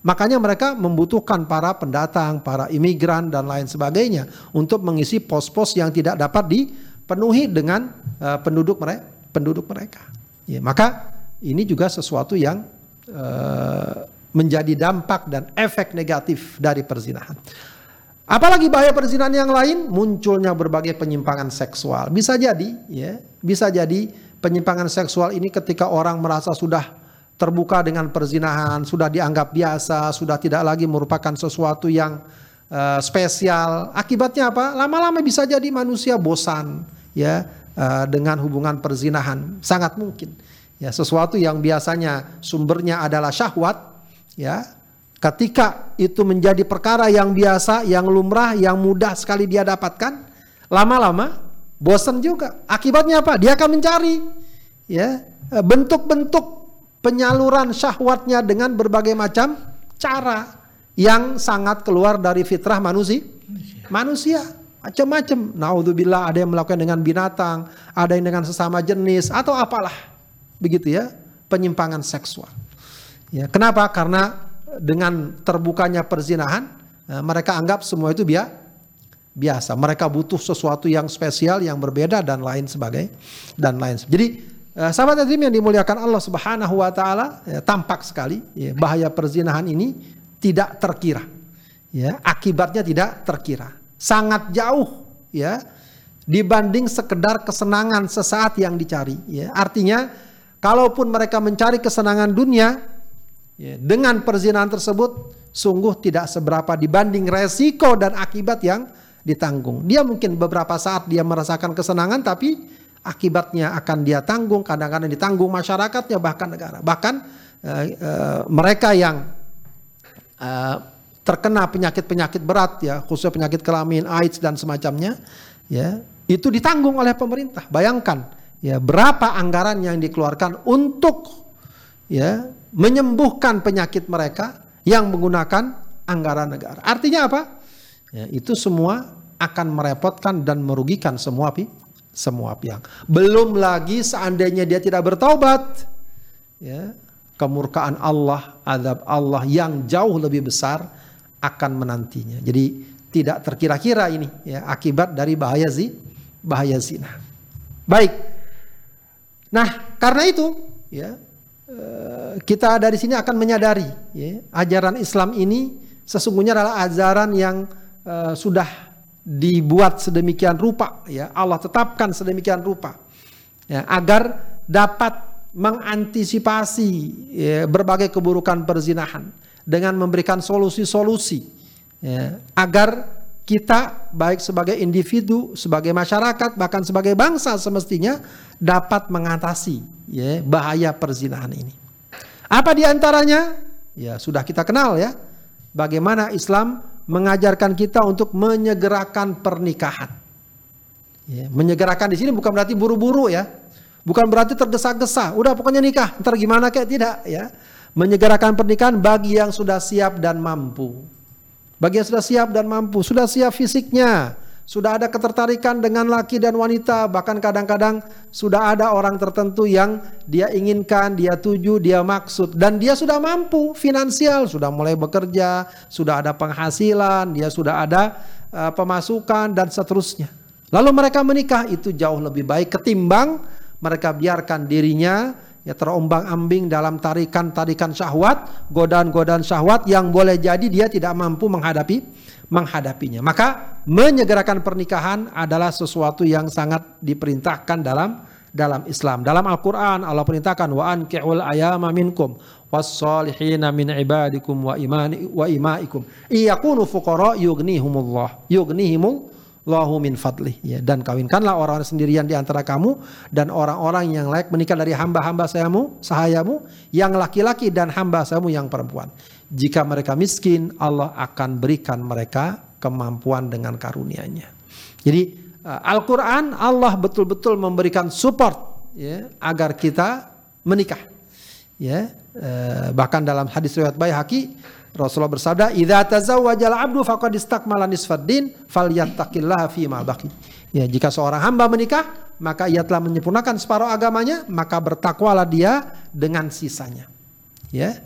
Makanya mereka membutuhkan para pendatang, para imigran dan lain sebagainya untuk mengisi pos-pos yang tidak dapat dipenuhi dengan uh, penduduk mereka. Penduduk mereka. Ya, maka ini juga sesuatu yang uh, menjadi dampak dan efek negatif dari perzinahan. Apalagi bahaya perzinahan yang lain munculnya berbagai penyimpangan seksual. Bisa jadi, ya, bisa jadi penyimpangan seksual ini ketika orang merasa sudah terbuka dengan perzinahan, sudah dianggap biasa, sudah tidak lagi merupakan sesuatu yang uh, spesial. Akibatnya apa? Lama-lama bisa jadi manusia bosan ya uh, dengan hubungan perzinahan, sangat mungkin. Ya, sesuatu yang biasanya sumbernya adalah syahwat, ya. Ketika itu menjadi perkara yang biasa, yang lumrah, yang mudah sekali dia dapatkan, lama-lama bosan juga. Akibatnya apa? Dia akan mencari ya bentuk-bentuk penyaluran syahwatnya dengan berbagai macam cara yang sangat keluar dari fitrah manusia. Manusia macam-macam. Naudzubillah ada yang melakukan dengan binatang, ada yang dengan sesama jenis atau apalah. Begitu ya, penyimpangan seksual. Ya, kenapa? Karena dengan terbukanya perzinahan, eh, mereka anggap semua itu biasa. Mereka butuh sesuatu yang spesial, yang berbeda dan lain sebagainya dan lain. Jadi Uh, sahabat hadirin yang dimuliakan Allah Subhanahu wa taala, ya, tampak sekali ya, bahaya perzinahan ini tidak terkira. Ya, akibatnya tidak terkira. Sangat jauh ya dibanding sekedar kesenangan sesaat yang dicari ya. Artinya kalaupun mereka mencari kesenangan dunia dengan perzinahan tersebut sungguh tidak seberapa dibanding resiko dan akibat yang ditanggung. Dia mungkin beberapa saat dia merasakan kesenangan tapi akibatnya akan dia tanggung, kadang-kadang ditanggung masyarakatnya bahkan negara. Bahkan uh, uh, mereka yang uh, terkena penyakit-penyakit berat ya, khususnya penyakit kelamin, AIDS dan semacamnya, ya, itu ditanggung oleh pemerintah. Bayangkan ya berapa anggaran yang dikeluarkan untuk ya menyembuhkan penyakit mereka yang menggunakan anggaran negara. Artinya apa? Ya, itu semua akan merepotkan dan merugikan semua pihak semua pihak. Belum lagi seandainya dia tidak bertaubat, ya, kemurkaan Allah, azab Allah yang jauh lebih besar akan menantinya. Jadi tidak terkira-kira ini ya akibat dari bahaya zi, bahaya zina. Baik. Nah, karena itu ya kita dari sini akan menyadari ya, ajaran Islam ini sesungguhnya adalah ajaran yang uh, sudah dibuat sedemikian rupa ya. Allah tetapkan sedemikian rupa ya agar dapat mengantisipasi ya, berbagai keburukan perzinahan dengan memberikan solusi-solusi ya, agar kita baik sebagai individu, sebagai masyarakat, bahkan sebagai bangsa semestinya dapat mengatasi ya bahaya perzinahan ini. Apa di antaranya? Ya sudah kita kenal ya. Bagaimana Islam mengajarkan kita untuk menyegerakan pernikahan. Ya, menyegerakan di sini bukan berarti buru-buru ya. Bukan berarti tergesa-gesa. Udah pokoknya nikah, ntar gimana kayak tidak ya. Menyegerakan pernikahan bagi yang sudah siap dan mampu. Bagi yang sudah siap dan mampu, sudah siap fisiknya, sudah ada ketertarikan dengan laki dan wanita, bahkan kadang-kadang sudah ada orang tertentu yang dia inginkan, dia tuju, dia maksud, dan dia sudah mampu finansial, sudah mulai bekerja, sudah ada penghasilan, dia sudah ada uh, pemasukan dan seterusnya. Lalu mereka menikah itu jauh lebih baik ketimbang mereka biarkan dirinya ya terombang-ambing dalam tarikan-tarikan syahwat, godaan-godaan syahwat yang boleh jadi dia tidak mampu menghadapi menghadapinya. Maka menyegerakan pernikahan adalah sesuatu yang sangat diperintahkan dalam dalam Islam. Dalam Al-Qur'an Allah perintahkan wa ankihul ayama minkum was-salihina min ibadikum wa imani wa imaikum iyakunu fuqara yughnihumullah yughnihimul Allahu min fadlih. Ya dan kawinkanlah orang sendirian di antara kamu dan orang-orang yang layak menikah dari hamba-hamba sayamu sahayamu yang laki-laki dan hamba sayamu yang perempuan. Jika mereka miskin Allah akan berikan mereka kemampuan dengan karunia-Nya. Jadi uh, Al-Qur'an Allah betul-betul memberikan support ya agar kita menikah. Ya uh, bahkan dalam hadis riwayat Baihaqi Rasulullah bersabda, "Idza tazawwajal 'abdu faqad istakmala nisfad din falyattaqillaha fi ma baqi." Ya, jika seorang hamba menikah, maka ia telah menyempurnakan separuh agamanya, maka bertakwalah dia dengan sisanya. Ya.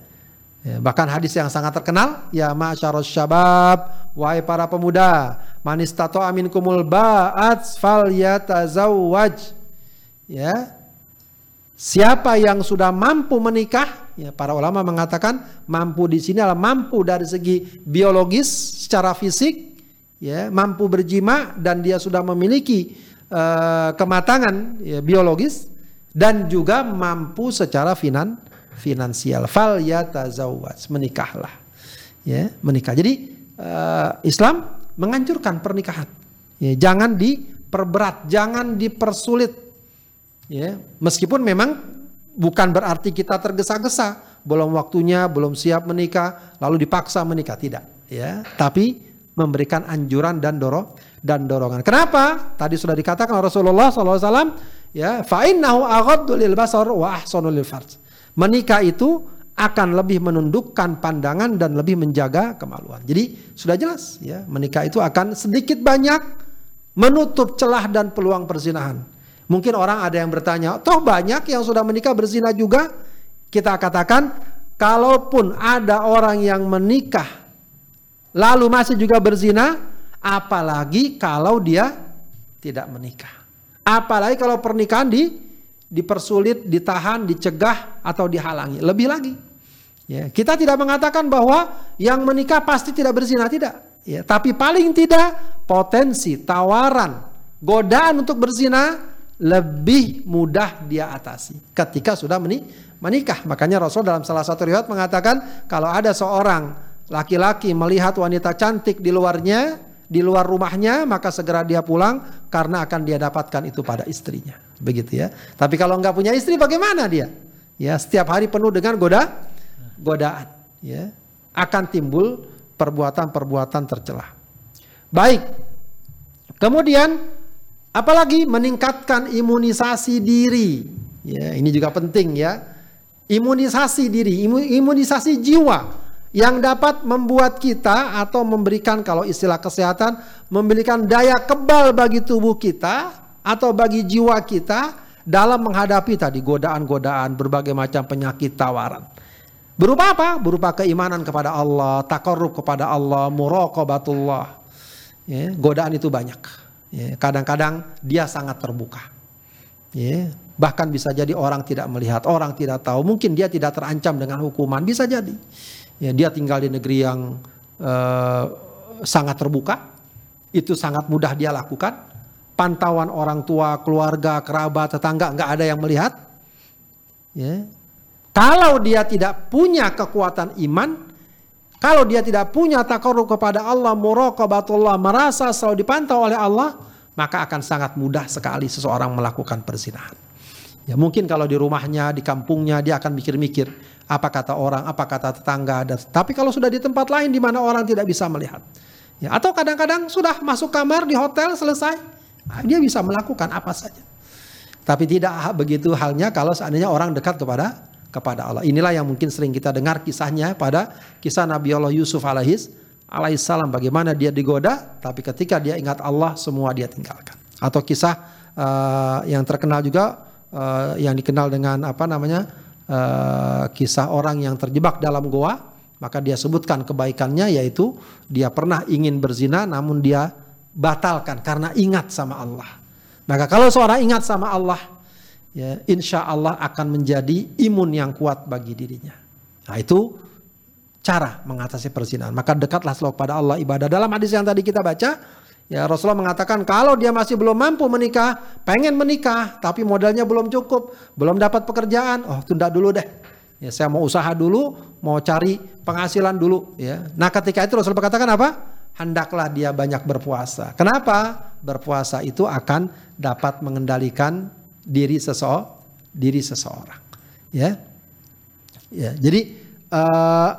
ya bahkan hadis yang sangat terkenal, ya ma'syarus syabab, wahai para pemuda, man istata'a minkumul ba'at falyatazawwaj. Ya. Siapa yang sudah mampu menikah, Ya, para ulama mengatakan mampu di sini adalah mampu dari segi biologis secara fisik, ya, mampu berjima dan dia sudah memiliki uh, kematangan ya, biologis dan juga mampu secara finan finansial. Fal yatazawwaj, menikahlah. Ya, menikah. Jadi uh, Islam menganjurkan pernikahan. Ya, jangan diperberat, jangan dipersulit. Ya, meskipun memang bukan berarti kita tergesa-gesa, belum waktunya, belum siap menikah, lalu dipaksa menikah, tidak, ya. Tapi memberikan anjuran dan dorong dan dorongan. Kenapa? Tadi sudah dikatakan Rasulullah SAW, ya, fa'innahu aghaddu lil basar wa ahsanu lil. Menikah itu akan lebih menundukkan pandangan dan lebih menjaga kemaluan. Jadi sudah jelas ya, menikah itu akan sedikit banyak menutup celah dan peluang perzinahan. Mungkin orang ada yang bertanya, toh banyak yang sudah menikah berzina juga? Kita katakan, kalaupun ada orang yang menikah lalu masih juga berzina, apalagi kalau dia tidak menikah. Apalagi kalau pernikahan di dipersulit, ditahan, dicegah atau dihalangi. Lebih lagi. Ya, kita tidak mengatakan bahwa yang menikah pasti tidak berzina, tidak. Ya, tapi paling tidak potensi, tawaran, godaan untuk berzina lebih mudah dia atasi ketika sudah menikah. Makanya Rasul dalam salah satu riwayat mengatakan kalau ada seorang laki-laki melihat wanita cantik di luarnya, di luar rumahnya, maka segera dia pulang karena akan dia dapatkan itu pada istrinya. Begitu ya. Tapi kalau nggak punya istri bagaimana dia? Ya, setiap hari penuh dengan goda godaan, ya. Akan timbul perbuatan-perbuatan tercela. Baik. Kemudian Apalagi meningkatkan imunisasi diri. Ya, ini juga penting ya. Imunisasi diri, imunisasi jiwa yang dapat membuat kita atau memberikan kalau istilah kesehatan memberikan daya kebal bagi tubuh kita atau bagi jiwa kita dalam menghadapi tadi godaan-godaan berbagai macam penyakit tawaran. Berupa apa? Berupa keimanan kepada Allah, takarrub kepada Allah, muraqabatullah. Ya, godaan itu banyak. Ya, kadang-kadang dia sangat terbuka. Ya, bahkan bisa jadi orang tidak melihat, orang tidak tahu. Mungkin dia tidak terancam dengan hukuman, bisa jadi. Ya, dia tinggal di negeri yang uh, sangat terbuka, itu sangat mudah dia lakukan. Pantauan orang tua, keluarga, kerabat, tetangga nggak ada yang melihat. Ya. Kalau dia tidak punya kekuatan iman, Kalau dia tidak punya takarrub kepada Allah, muraqabatullah, merasa selalu dipantau oleh Allah, maka akan sangat mudah sekali seseorang melakukan perzinahan. Ya mungkin kalau di rumahnya, di kampungnya dia akan mikir-mikir apa kata orang, apa kata tetangga. Dan, tapi kalau sudah di tempat lain di mana orang tidak bisa melihat. Ya, atau kadang-kadang sudah masuk kamar di hotel selesai, ah, dia bisa melakukan apa saja. Tapi tidak begitu halnya kalau seandainya orang dekat kepada kepada Allah. Inilah yang mungkin sering kita dengar kisahnya pada kisah Nabi Allah Yusuf alaihis alaihissalam bagaimana dia digoda tapi ketika dia ingat Allah semua dia tinggalkan. Atau kisah uh, yang terkenal juga uh, yang dikenal dengan apa namanya uh, kisah orang yang terjebak dalam goa maka dia sebutkan kebaikannya yaitu dia pernah ingin berzina namun dia batalkan karena ingat sama Allah. Maka kalau seorang ingat sama Allah ya insya Allah akan menjadi imun yang kuat bagi dirinya. Nah itu cara mengatasi perzinahan. Maka dekatlah selalu pada Allah ibadah. Dalam hadis yang tadi kita baca, ya Rasulullah mengatakan kalau dia masih belum mampu menikah, pengen menikah, tapi modalnya belum cukup, belum dapat pekerjaan, oh tunda dulu deh. Ya, saya mau usaha dulu, mau cari penghasilan dulu. Ya. Nah ketika itu Rasulullah katakan apa? Hendaklah dia banyak berpuasa. Kenapa? Berpuasa itu akan dapat mengendalikan diri sese diri seseorang. Ya, ya. Jadi uh,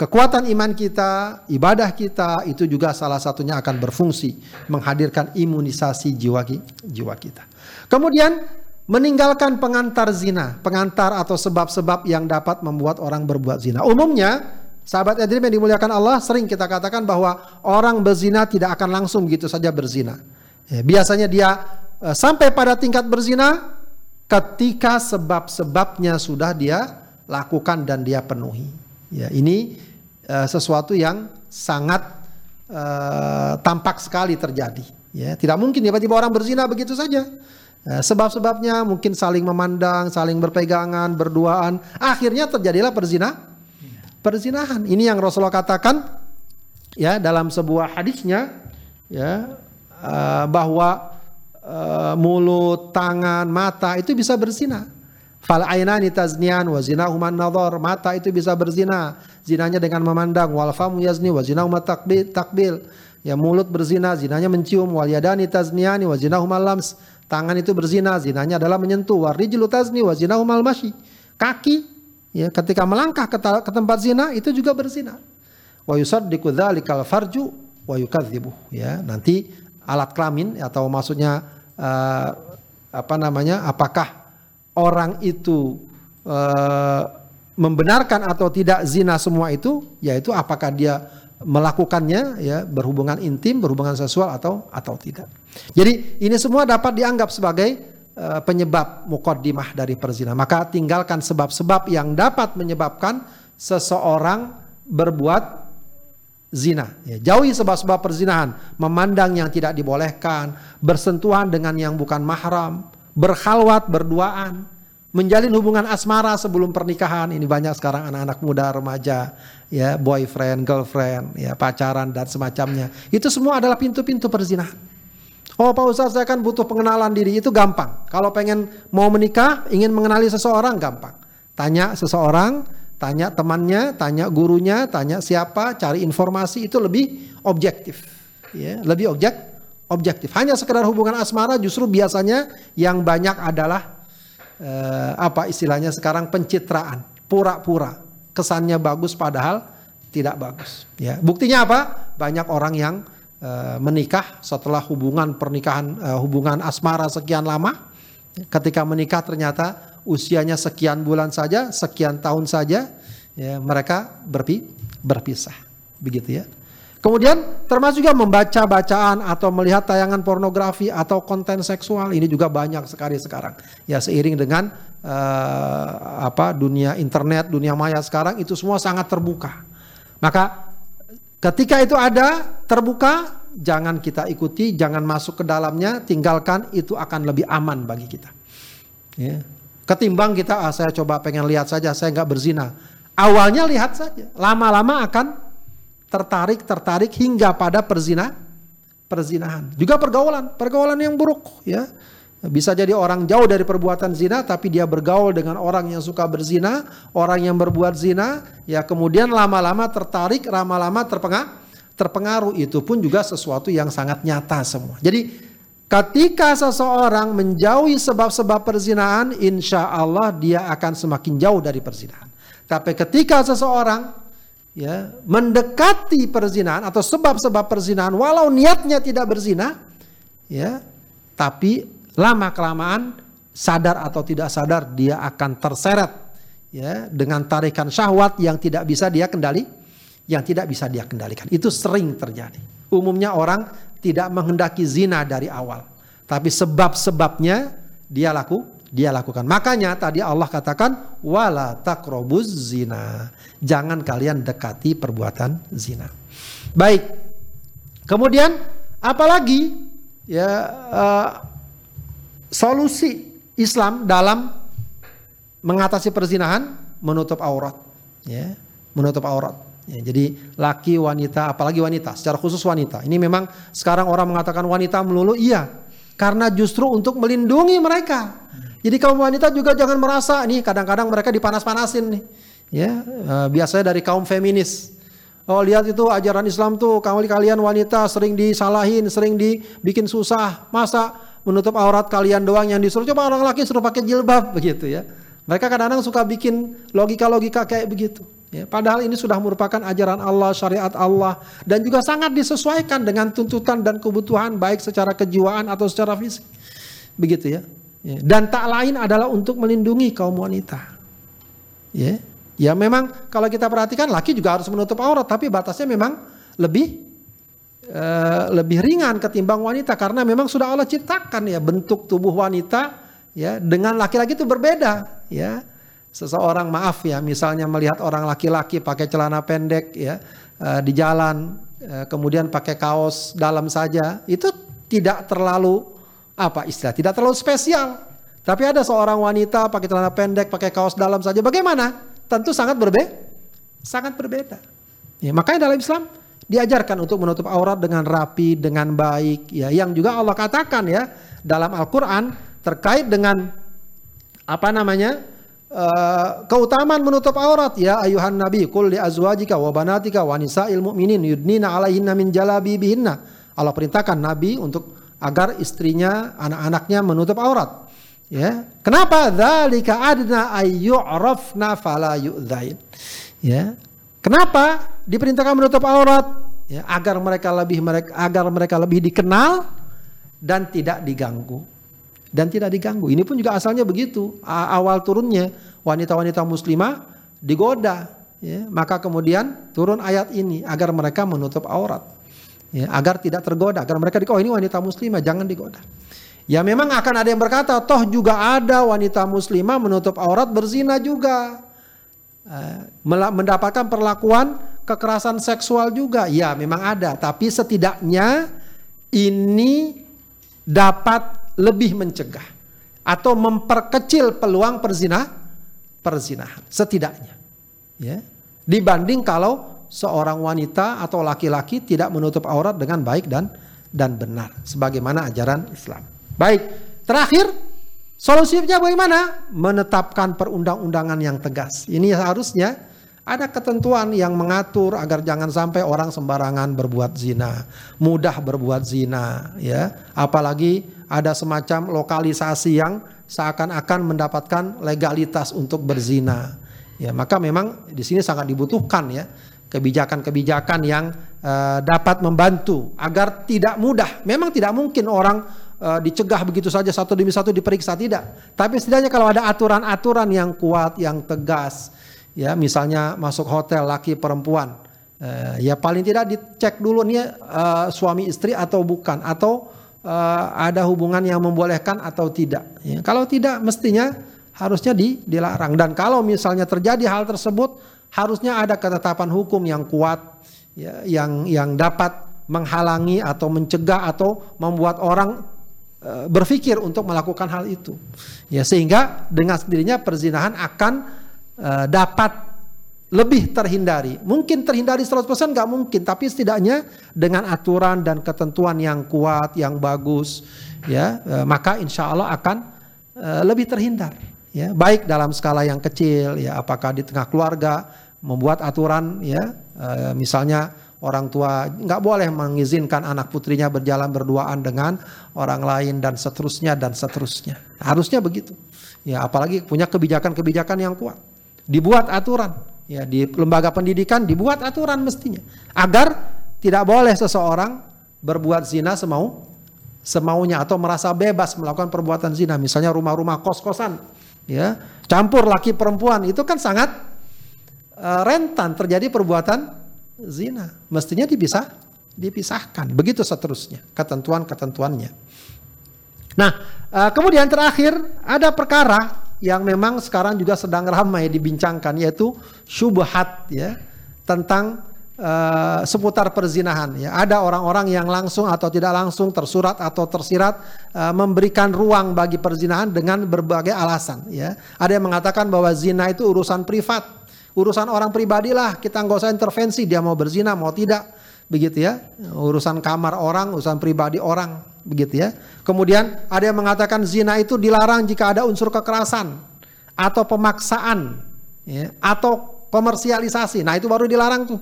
kekuatan iman kita, ibadah kita itu juga salah satunya akan berfungsi menghadirkan imunisasi jiwa jiwa kita. Kemudian meninggalkan pengantar zina, pengantar atau sebab-sebab yang dapat membuat orang berbuat zina. Umumnya Sahabat Edrim yang dimuliakan Allah sering kita katakan bahwa orang berzina tidak akan langsung begitu saja berzina. Ya, biasanya dia sampai pada tingkat berzina ketika sebab-sebabnya sudah dia lakukan dan dia penuhi. Ya, ini uh, sesuatu yang sangat uh, tampak sekali terjadi. Ya, tidak mungkin tiba-tiba orang berzina begitu saja. Uh, sebab-sebabnya mungkin saling memandang, saling berpegangan, berduaan, akhirnya terjadilah perzina, perzinahan. Ini yang Rasulullah katakan ya dalam sebuah hadisnya ya uh, bahwa uh, mulut, tangan, mata itu bisa berzina. Fal ainani taznian wa zinahuma nadhar. Mata itu bisa berzina, zinanya dengan memandang. Wal famu yazni wa zinahuma takbil. Ya mulut berzina, zinanya mencium. Wal yadani tazniani wa zinahuma lams. Tangan itu berzina, zinanya adalah menyentuh. Wal rijlu tazni wa zinahuma masyi. Kaki ya ketika melangkah ke, ke tempat zina itu juga berzina. Wa yusaddiqu dzalikal farju wa yukadzibuh ya. Nanti alat kelamin atau maksudnya uh, apa namanya apakah orang itu uh, membenarkan atau tidak zina semua itu yaitu apakah dia melakukannya ya berhubungan intim berhubungan seksual atau atau tidak. Jadi ini semua dapat dianggap sebagai uh, penyebab mukaddimah dari perzina. Maka tinggalkan sebab-sebab yang dapat menyebabkan seseorang berbuat zina. Ya, jauhi sebab-sebab perzinahan, memandang yang tidak dibolehkan, bersentuhan dengan yang bukan mahram, berhalwat, berduaan, menjalin hubungan asmara sebelum pernikahan. Ini banyak sekarang anak-anak muda, remaja, ya, boyfriend, girlfriend, ya, pacaran dan semacamnya. Itu semua adalah pintu-pintu perzinahan. Oh Pak Ustaz saya kan butuh pengenalan diri itu gampang. Kalau pengen mau menikah, ingin mengenali seseorang gampang. Tanya seseorang, Tanya temannya, tanya gurunya, tanya siapa, cari informasi itu lebih objektif. Ya, lebih objek, objektif. Hanya sekedar hubungan asmara justru biasanya yang banyak adalah eh, apa istilahnya sekarang pencitraan, pura-pura. Kesannya bagus padahal tidak bagus. Ya, buktinya apa? Banyak orang yang eh, menikah setelah hubungan pernikahan eh, hubungan asmara sekian lama, ketika menikah ternyata usianya sekian bulan saja, sekian tahun saja, ya, mereka berpi, berpisah. Begitu ya. Kemudian termasuk juga membaca bacaan atau melihat tayangan pornografi atau konten seksual ini juga banyak sekali sekarang. Ya seiring dengan uh, apa dunia internet, dunia maya sekarang itu semua sangat terbuka. Maka ketika itu ada terbuka, jangan kita ikuti, jangan masuk ke dalamnya, tinggalkan itu akan lebih aman bagi kita. Ya. Ketimbang kita, ah, saya coba pengen lihat saja, saya nggak berzina. Awalnya lihat saja, lama-lama akan tertarik, tertarik hingga pada perzina, perzinahan. Juga pergaulan, pergaulan yang buruk, ya. Bisa jadi orang jauh dari perbuatan zina tapi dia bergaul dengan orang yang suka berzina, orang yang berbuat zina, ya kemudian lama-lama tertarik, lama-lama terpengaruh, terpengaruh itu pun juga sesuatu yang sangat nyata semua. Jadi ketika seseorang menjauhi sebab-sebab perzinahan, insya Allah dia akan semakin jauh dari perzinahan. Tapi ketika seseorang ya mendekati perzinahan atau sebab-sebab perzinahan, walau niatnya tidak berzina, ya, tapi lama kelamaan sadar atau tidak sadar dia akan terseret ya dengan tarikan syahwat yang tidak bisa dia kendali yang tidak bisa dia kendalikan. Itu sering terjadi. Umumnya orang tidak menghendaki zina dari awal, tapi sebab-sebabnya dia laku dia lakukan. Makanya tadi Allah katakan wala takrobuz zina. Jangan kalian dekati perbuatan zina. Baik. Kemudian apalagi ya uh, solusi Islam dalam mengatasi perzinahan menutup aurat ya menutup aurat ya, jadi laki wanita apalagi wanita secara khusus wanita ini memang sekarang orang mengatakan wanita melulu iya karena justru untuk melindungi mereka jadi kaum wanita juga jangan merasa nih kadang-kadang mereka dipanas-panasin nih ya uh, biasanya dari kaum feminis Oh lihat itu ajaran Islam tuh kalian wanita sering disalahin, sering dibikin susah. Masa menutup aurat kalian doang yang disuruh coba orang laki suruh pakai jilbab [laughs] begitu ya. Mereka kadang-kadang suka bikin logika-logika kayak begitu. Ya, padahal ini sudah merupakan ajaran Allah, syariat Allah dan juga sangat disesuaikan dengan tuntutan dan kebutuhan baik secara kejiwaan atau secara fisik. Begitu ya. ya. Dan tak lain adalah untuk melindungi kaum wanita. Ya. Ya memang kalau kita perhatikan laki juga harus menutup aurat tapi batasnya memang lebih uh, lebih ringan ketimbang wanita karena memang sudah Allah ciptakan ya bentuk tubuh wanita ya dengan laki-laki itu berbeda ya. Seseorang maaf ya misalnya melihat orang laki-laki pakai celana pendek ya uh, di jalan uh, kemudian pakai kaos dalam saja itu tidak terlalu apa istilah tidak terlalu spesial. Tapi ada seorang wanita pakai celana pendek, pakai kaos dalam saja. Bagaimana? Tentu sangat berbeda. Sangat berbeda. Ya, makanya dalam Islam diajarkan untuk menutup aurat dengan rapi, dengan baik, ya. Yang juga Allah katakan ya dalam Al-Qur'an terkait dengan apa namanya? Uh, keutamaan menutup aurat ya ayuhan nabi kul li azwajika wa banatika wa nisa'il mu'minin yudnina alaihinna min jalabibihinna. Allah perintahkan nabi untuk agar istrinya, anak-anaknya menutup aurat. Ya. Kenapa? Dzalika adna ayyu'rafna fala yu'dzain. Ya. Kenapa? diperintahkan menutup aurat ya, agar mereka lebih mereka agar mereka lebih dikenal dan tidak diganggu dan tidak diganggu. Ini pun juga asalnya begitu. Awal turunnya wanita-wanita muslimah digoda, ya, maka kemudian turun ayat ini agar mereka menutup aurat, ya, agar tidak tergoda, agar mereka di oh ini wanita muslimah jangan digoda. Ya memang akan ada yang berkata, toh juga ada wanita muslimah menutup aurat berzina juga. Eh, mendapatkan perlakuan kekerasan seksual juga. Ya, memang ada, tapi setidaknya ini dapat lebih mencegah atau memperkecil peluang perzina perzinahan setidaknya. Ya. Dibanding kalau seorang wanita atau laki-laki tidak menutup aurat dengan baik dan dan benar sebagaimana ajaran Islam. Baik, terakhir Solusinya bagaimana? Menetapkan perundang-undangan yang tegas. Ini harusnya ada ketentuan yang mengatur agar jangan sampai orang sembarangan berbuat zina, mudah berbuat zina, ya. Apalagi ada semacam lokalisasi yang seakan-akan mendapatkan legalitas untuk berzina. Ya, maka memang di sini sangat dibutuhkan ya kebijakan-kebijakan yang uh, dapat membantu agar tidak mudah. Memang tidak mungkin orang uh, dicegah begitu saja satu demi satu diperiksa tidak. Tapi setidaknya kalau ada aturan-aturan yang kuat, yang tegas, ya misalnya masuk hotel laki perempuan, uh, ya paling tidak dicek dulu nih uh, suami istri atau bukan, atau uh, ada hubungan yang membolehkan atau tidak. Ya, kalau tidak mestinya harusnya di, dilarang. Dan kalau misalnya terjadi hal tersebut, harusnya ada ketetapan hukum yang kuat, ya, yang yang dapat menghalangi atau mencegah atau membuat orang Eh, berpikir untuk melakukan hal itu. Ya sehingga dengan sendirinya perzinahan akan uh, dapat lebih terhindari. Mungkin terhindari 100% nggak mungkin, tapi setidaknya dengan aturan dan ketentuan yang kuat, yang bagus, ya e, maka insya Allah akan e, lebih terhindar. Ya, baik dalam skala yang kecil, ya apakah di tengah keluarga membuat aturan, ya e, misalnya orang tua nggak boleh mengizinkan anak putrinya berjalan berduaan dengan orang lain dan seterusnya dan seterusnya. Harusnya begitu. Ya apalagi punya kebijakan-kebijakan yang kuat. Dibuat aturan ya di lembaga pendidikan dibuat aturan mestinya. Agar tidak boleh seseorang berbuat zina semau semaunya atau merasa bebas melakukan perbuatan zina. Misalnya rumah-rumah kos-kosan ya. Campur laki perempuan itu kan sangat uh, rentan terjadi perbuatan zina. Mestinya dipisah dipisahkan. Begitu seterusnya ketentuan-ketentuannya. Nah uh, kemudian terakhir ada perkara yang memang sekarang juga sedang ramai dibincangkan yaitu syubhat ya tentang uh, seputar perzinahan ya. Ada orang-orang yang langsung atau tidak langsung tersurat atau tersirat uh, memberikan ruang bagi perzinahan dengan berbagai alasan ya. Ada yang mengatakan bahwa zina itu urusan privat, urusan orang pribadi lah, kita nggak usah intervensi dia mau berzina mau tidak begitu ya. Urusan kamar orang, urusan pribadi orang begitu ya. Kemudian ada yang mengatakan zina itu dilarang jika ada unsur kekerasan atau pemaksaan ya, atau komersialisasi. Nah, itu baru dilarang tuh.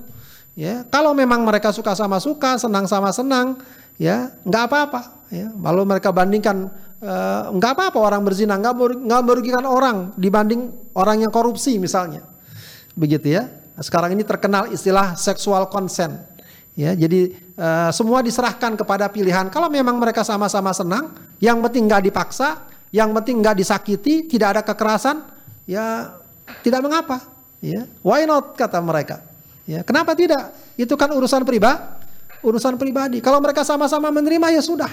Ya, kalau memang mereka suka sama suka, senang sama senang, ya nggak apa-apa. Ya, lalu mereka bandingkan uh, apa-apa orang berzina, nggak nggak merugikan orang dibanding orang yang korupsi misalnya, begitu ya. Sekarang ini terkenal istilah seksual consent. Ya, jadi uh, semua diserahkan kepada pilihan. Kalau memang mereka sama-sama senang, yang penting nggak dipaksa, yang penting nggak disakiti, tidak ada kekerasan, ya tidak mengapa. Ya, why not kata mereka. Ya, kenapa tidak? Itu kan urusan pribadi, urusan pribadi. Kalau mereka sama-sama menerima ya sudah,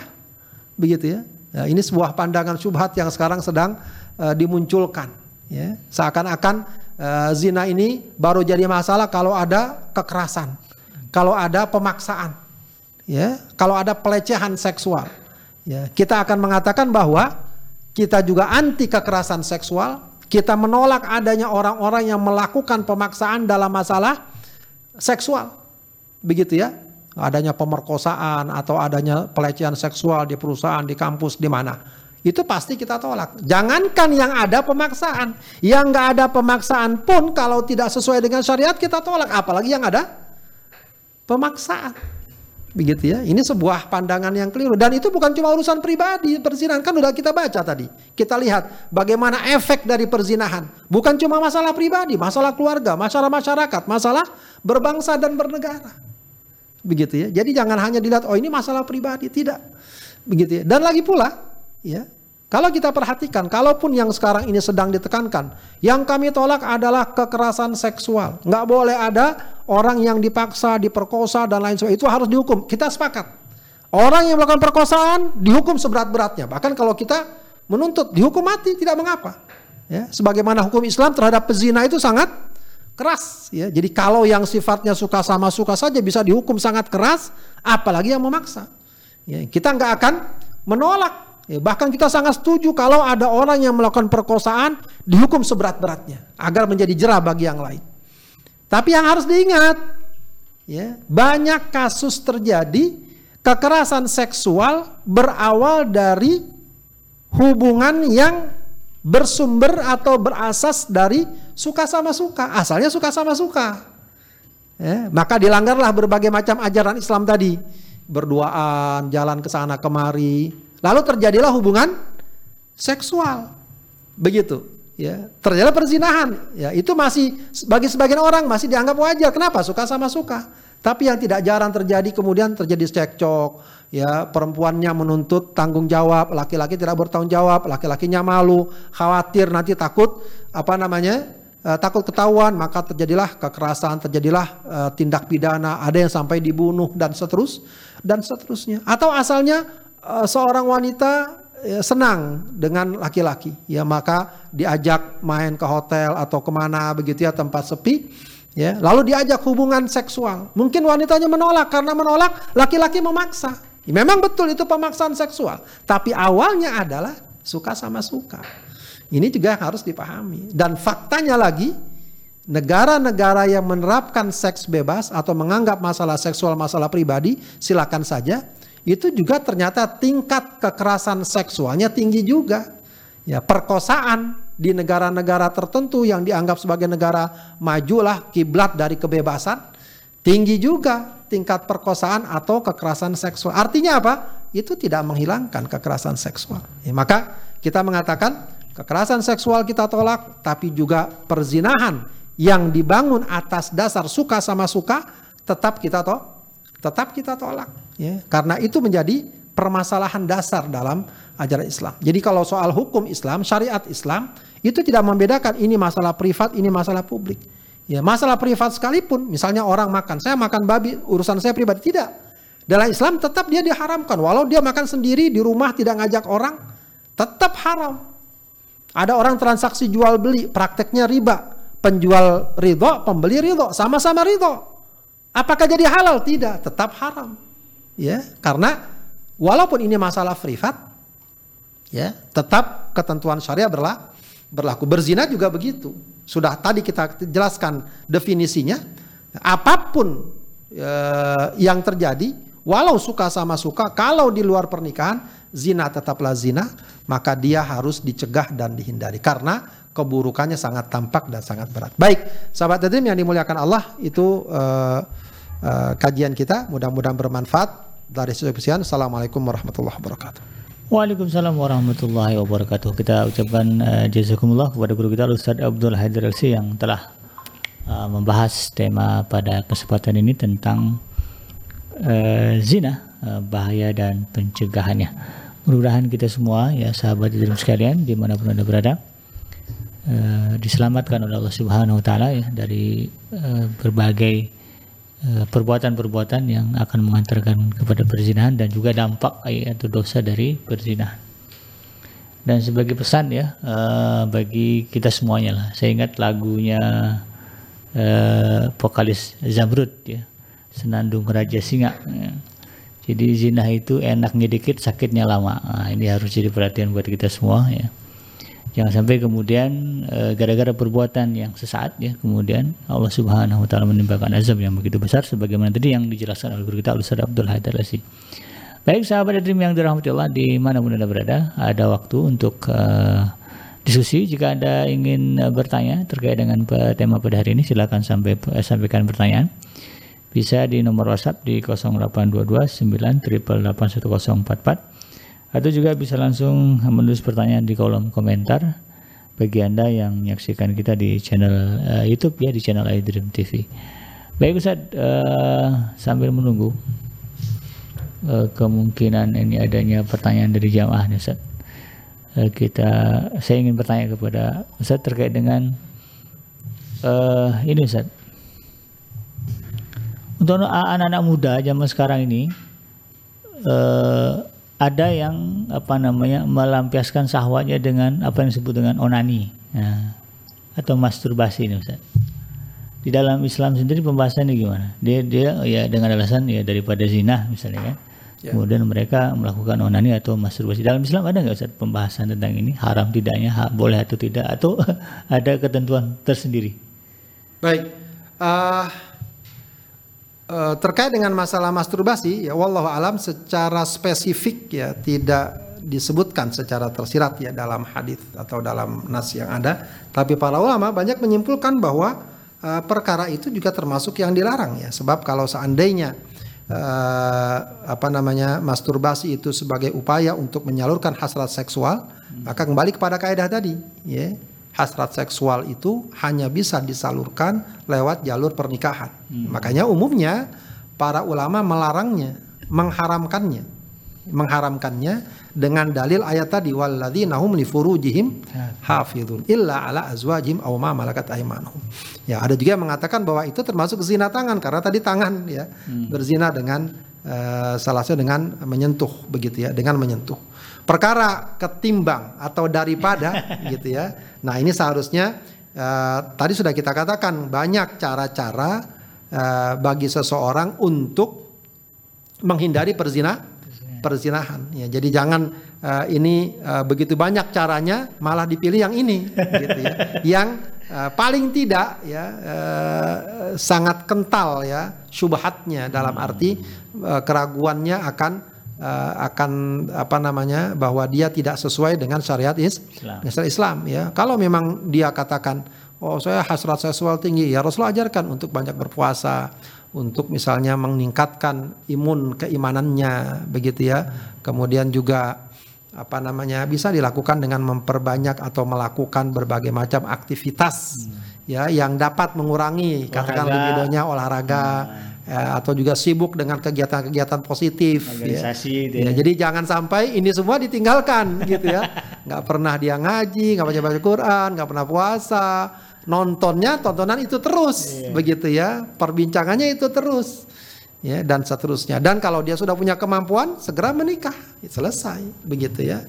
begitu ya. ya ini sebuah pandangan syubhat yang sekarang sedang uh, dimunculkan. Ya, seakan-akan uh, zina ini baru jadi masalah kalau ada kekerasan kalau ada pemaksaan, ya, kalau ada pelecehan seksual, ya, kita akan mengatakan bahwa kita juga anti kekerasan seksual, kita menolak adanya orang-orang yang melakukan pemaksaan dalam masalah seksual, begitu ya, adanya pemerkosaan atau adanya pelecehan seksual di perusahaan, di kampus, di mana, itu pasti kita tolak. Jangankan yang ada pemaksaan, yang nggak ada pemaksaan pun kalau tidak sesuai dengan syariat kita tolak, apalagi yang ada pemaksaan. Begitu ya. Ini sebuah pandangan yang keliru dan itu bukan cuma urusan pribadi perzinahan kan udah kita baca tadi. Kita lihat bagaimana efek dari perzinahan. Bukan cuma masalah pribadi, masalah keluarga, masalah masyarakat, masalah berbangsa dan bernegara. Begitu ya. Jadi jangan hanya dilihat oh ini masalah pribadi, tidak. Begitu ya. Dan lagi pula ya, kalau kita perhatikan, kalaupun yang sekarang ini sedang ditekankan, yang kami tolak adalah kekerasan seksual. Nggak boleh ada orang yang dipaksa, diperkosa, dan lain sebagainya. Itu harus dihukum. Kita sepakat. Orang yang melakukan perkosaan dihukum seberat-beratnya. Bahkan kalau kita menuntut dihukum mati, tidak mengapa. Ya, sebagaimana hukum Islam terhadap pezina itu sangat keras. Ya. Jadi kalau yang sifatnya suka sama suka saja bisa dihukum sangat keras, apalagi yang memaksa. Ya, kita nggak akan menolak Ya, bahkan kita sangat setuju kalau ada orang yang melakukan perkosaan dihukum seberat-beratnya agar menjadi jerah bagi yang lain. Tapi yang harus diingat, ya, banyak kasus terjadi kekerasan seksual berawal dari hubungan yang bersumber atau berasas dari suka sama suka. Asalnya suka sama suka. Ya, maka dilanggarlah berbagai macam ajaran Islam tadi. Berduaan, jalan ke sana kemari, Lalu terjadilah hubungan seksual. Begitu, ya. Terjadi perzinahan. Ya, itu masih bagi sebagian orang masih dianggap wajar. Kenapa? Suka sama suka. Tapi yang tidak jarang terjadi kemudian terjadi cekcok, ya perempuannya menuntut tanggung jawab, laki-laki tidak bertanggung jawab, laki-lakinya malu, khawatir nanti takut apa namanya uh, takut ketahuan, maka terjadilah kekerasan, terjadilah uh, tindak pidana, ada yang sampai dibunuh dan seterus dan seterusnya. Atau asalnya uh, seorang wanita ya, senang dengan laki-laki, ya maka diajak main ke hotel atau ke mana begitu ya tempat sepi, ya lalu diajak hubungan seksual. Mungkin wanitanya menolak karena menolak laki-laki memaksa. Memang betul itu pemaksaan seksual, tapi awalnya adalah suka sama suka. Ini juga harus dipahami. Dan faktanya lagi, negara-negara yang menerapkan seks bebas atau menganggap masalah seksual masalah pribadi, silakan saja. Itu juga ternyata tingkat kekerasan seksualnya tinggi juga. Ya, perkosaan di negara-negara tertentu yang dianggap sebagai negara majulah kiblat dari kebebasan tinggi juga tingkat perkosaan atau kekerasan seksual. Artinya apa? Itu tidak menghilangkan kekerasan seksual. Ya, maka kita mengatakan kekerasan seksual kita tolak, tapi juga perzinahan yang dibangun atas dasar suka sama suka tetap kita to tetap kita tolak ya karena itu menjadi permasalahan dasar dalam ajaran Islam. Jadi kalau soal hukum Islam, syariat Islam itu tidak membedakan ini masalah privat, ini masalah publik. Ya, masalah privat sekalipun, misalnya orang makan, saya makan babi, urusan saya pribadi tidak. Dalam Islam tetap dia diharamkan, walau dia makan sendiri di rumah tidak ngajak orang, tetap haram. Ada orang transaksi jual beli, prakteknya riba. Penjual ridho, pembeli ridho, sama-sama ridho. Apakah jadi halal? Tidak, tetap haram. Ya, karena walaupun ini masalah privat, ya, tetap ketentuan syariah berlaku. berlaku. Berzina juga begitu. Sudah tadi kita jelaskan definisinya. Apa pun eh, yang terjadi, walau suka sama suka, kalau di luar pernikahan, zina tetaplah zina, maka dia harus dicegah dan dihindari. Karena keburukannya sangat tampak dan sangat berat. Baik, sahabat tadi yang dimuliakan Allah itu uh, uh, kajian kita. Mudah-mudahan bermanfaat. Dari sekian, Assalamualaikum warahmatullahi wabarakatuh. Waalaikumsalam warahmatullahi wabarakatuh. Kita ucapkan uh, jazakumullah kepada guru kita Ustaz Abdul Haidar Elsi yang telah uh, membahas tema pada kesempatan ini tentang uh, zina, uh, bahaya dan pencegahannya. Mudah-mudahan kita semua ya sahabat di sekalian di mana pun anda berada uh, diselamatkan oleh Allah Subhanahu Wa Taala ya dari uh, berbagai Eh, perbuatan-perbuatan yang akan mengantarkan kepada perzinahan dan juga dampak atau dosa dari perzinahan. Dan sebagai pesan ya uh, bagi kita semuanya lah. Saya ingat lagunya uh, vokalis Zamrud ya, Senandung Raja Singa. Ya. Jadi zina itu enaknya dikit, sakitnya lama. Nah, ini harus jadi perhatian buat kita semua ya. Jangan sampai kemudian eh, gara-gara perbuatan yang sesaat ya kemudian Allah Subhanahu wa taala menimpakan azab yang begitu besar sebagaimana tadi yang dijelaskan oleh guru kita Ustaz Abdul Haidar Lasi. Baik sahabat Dream yang dirahmati Allah di mana pun Anda berada, ada waktu untuk uh, diskusi. Jika Anda ingin uh, bertanya terkait dengan tema pada hari ini silakan sampai uh, sampaikan pertanyaan. Bisa di nomor WhatsApp di 0822 9881044 atau juga bisa langsung menulis pertanyaan di kolom komentar bagi Anda yang menyaksikan kita di channel uh, YouTube ya di channel iDream TV. Baik Ustaz, uh, sambil menunggu uh, kemungkinan ini adanya pertanyaan dari jamaah nih Ustaz. Uh, kita saya ingin bertanya kepada Ustaz terkait dengan uh, ini Ustaz. Untuk anak-anak muda zaman sekarang ini uh, ada yang apa namanya melampiaskan sahwatnya dengan apa yang disebut dengan onani ya, atau masturbasi ini Ustaz. Di dalam Islam sendiri pembahasannya gimana? Dia dia ya dengan alasan ya daripada zina misalnya kan. Ya. Kemudian mereka melakukan onani atau masturbasi. Dalam Islam ada nggak Ustaz pembahasan tentang ini? Haram tidaknya, ha, boleh atau tidak atau [laughs] ada ketentuan tersendiri? Baik. Uh, Eh, terkait dengan masalah masturbasi ya wallahu alam secara spesifik ya tidak disebutkan secara tersirat ya dalam hadis atau dalam nas yang ada. Tapi para ulama banyak menyimpulkan bahwa uh, perkara itu juga termasuk yang dilarang ya. Sebab kalau seandainya uh, apa namanya masturbasi itu sebagai upaya untuk menyalurkan hasrat seksual maka kembali kepada kaidah tadi ya hasrat seksual itu hanya bisa disalurkan lewat jalur pernikahan. Hmm. Makanya umumnya para ulama melarangnya, mengharamkannya, mengharamkannya dengan dalil ayat tadi walladzina hum li furujihim hafizun illa ala azwajihim aw ma malakat aymanuhum. Ya, ada juga yang mengatakan bahwa itu termasuk zina tangan karena tadi tangan ya hmm. berzina dengan uh, salah satu dengan menyentuh begitu ya, dengan menyentuh perkara ketimbang atau daripada [laughs] gitu ya. Nah ini seharusnya uh, tadi sudah kita katakan banyak cara-cara uh, bagi seseorang untuk menghindari perzina perzinahan. Ya, jadi jangan uh, ini uh, begitu banyak caranya malah dipilih yang ini, [laughs] gitu ya. Yang uh, paling tidak ya uh, sangat kental ya syubhatnya dalam arti uh, keraguannya akan uh, akan apa namanya bahwa dia tidak sesuai dengan syariat Islam. Islam ya. Kalau memang dia katakan oh saya hasrat seksual tinggi ya Rasulullah ajarkan untuk banyak berpuasa untuk misalnya meningkatkan imun keimanannya begitu ya. Kemudian juga apa namanya bisa dilakukan dengan memperbanyak atau melakukan berbagai macam aktivitas hmm. ya yang dapat mengurangi olahraga. katakan libidonya olahraga hmm. Ya, atau juga sibuk dengan kegiatan-kegiatan positif ya. Gitu ya. ya. Jadi jangan sampai ini semua ditinggalkan [laughs] gitu ya. nggak pernah dia ngaji, nggak baca baca Quran, nggak pernah puasa, nontonnya tontonan itu terus yeah. begitu ya, perbincangannya itu terus ya dan seterusnya. Dan kalau dia sudah punya kemampuan segera menikah, selesai begitu ya.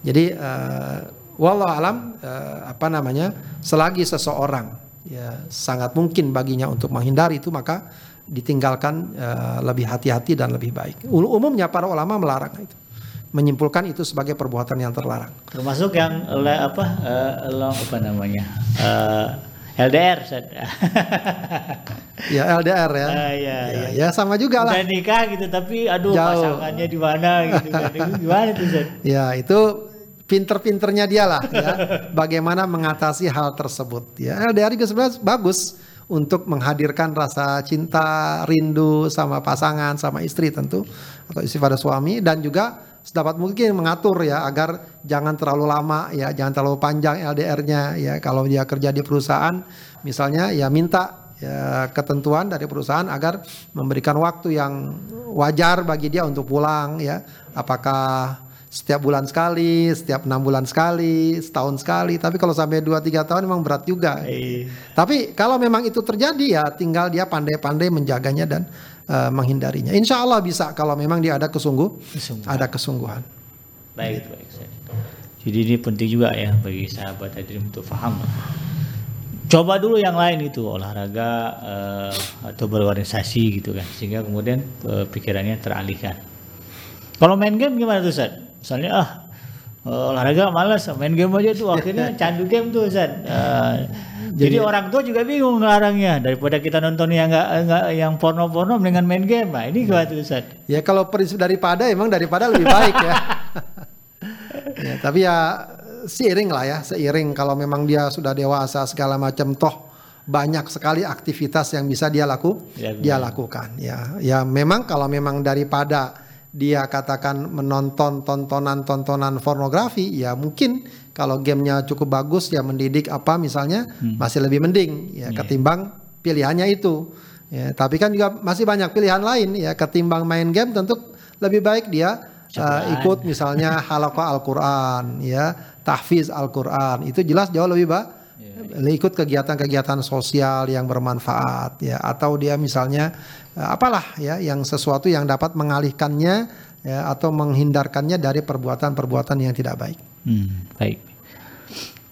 Jadi uh, wallah alam uh, apa namanya? selagi seseorang ya sangat mungkin baginya untuk menghindari itu maka ditinggalkan uh, lebih hati-hati dan lebih baik. Umumnya para ulama melarang itu menyimpulkan itu sebagai perbuatan yang terlarang. Termasuk yang apa uh, apa namanya? Uh, LDR [laughs] ya LDR ya. Uh, ya, ya, ya, sama juga lah. Udah nikah gitu tapi aduh Jauh. pasangannya di mana gitu kan. Gimana tuh Zed? Ya itu pinter-pinternya dia lah ya. Bagaimana mengatasi hal tersebut ya. LDR juga sebenarnya bagus untuk menghadirkan rasa cinta, rindu sama pasangan, sama istri tentu atau istri pada suami. Dan juga sedapat mungkin mengatur ya agar jangan terlalu lama ya jangan terlalu panjang LDR-nya ya. Kalau dia kerja di perusahaan misalnya ya minta ya, ketentuan dari perusahaan agar memberikan waktu yang wajar bagi dia untuk pulang ya. Apakah setiap bulan sekali, setiap enam bulan sekali, setahun sekali. Tapi kalau sampai dua tiga tahun memang berat juga. Hey. Tapi kalau memang itu terjadi ya tinggal dia pandai-pandai menjaganya dan uh, menghindarinya. Insya Allah bisa kalau memang dia ada kesungguh, kesungguhan. ada kesungguhan. Baik, baik. Jadi ini penting juga ya bagi sahabat tadi untuk paham. Coba dulu yang lain itu olahraga uh, atau berorganisasi gitu kan, sehingga kemudian uh, pikirannya teralihkan. Kalau main game gimana tuh Ustaz? Misalnya ah olahraga malas main game aja tuh akhirnya [laughs] candu game tuh Ustaz. Uh, jadi, Jadi orang tua juga bingung ngelarangnya daripada kita nonton yang enggak enggak yang porno-porno dengan main game. Nah, ini gimana tuh Ustaz? Ya kalau prinsip daripada emang daripada lebih baik ya. [laughs] ya. Tapi ya seiring lah ya, seiring kalau memang dia sudah dewasa segala macam toh banyak sekali aktivitas yang bisa dia laku ya, dia lakukan ya. Ya memang kalau memang daripada dia katakan menonton tontonan-tontonan pornografi, ya mungkin kalau gamenya cukup bagus ya mendidik apa misalnya hmm. masih lebih mending ya yeah. ketimbang pilihannya itu. Ya, tapi kan juga masih banyak pilihan lain ya ketimbang main game tentu lebih baik dia uh, ikut misalnya [laughs] halaqah Al-Qur'an ya, tahfiz Al-Qur'an. Itu jelas jauh lebih baik yeah. ikut kegiatan-kegiatan sosial yang bermanfaat ya atau dia misalnya apalah ya yang sesuatu yang dapat mengalihkannya ya atau menghindarkannya dari perbuatan-perbuatan yang tidak baik. Hmm, baik.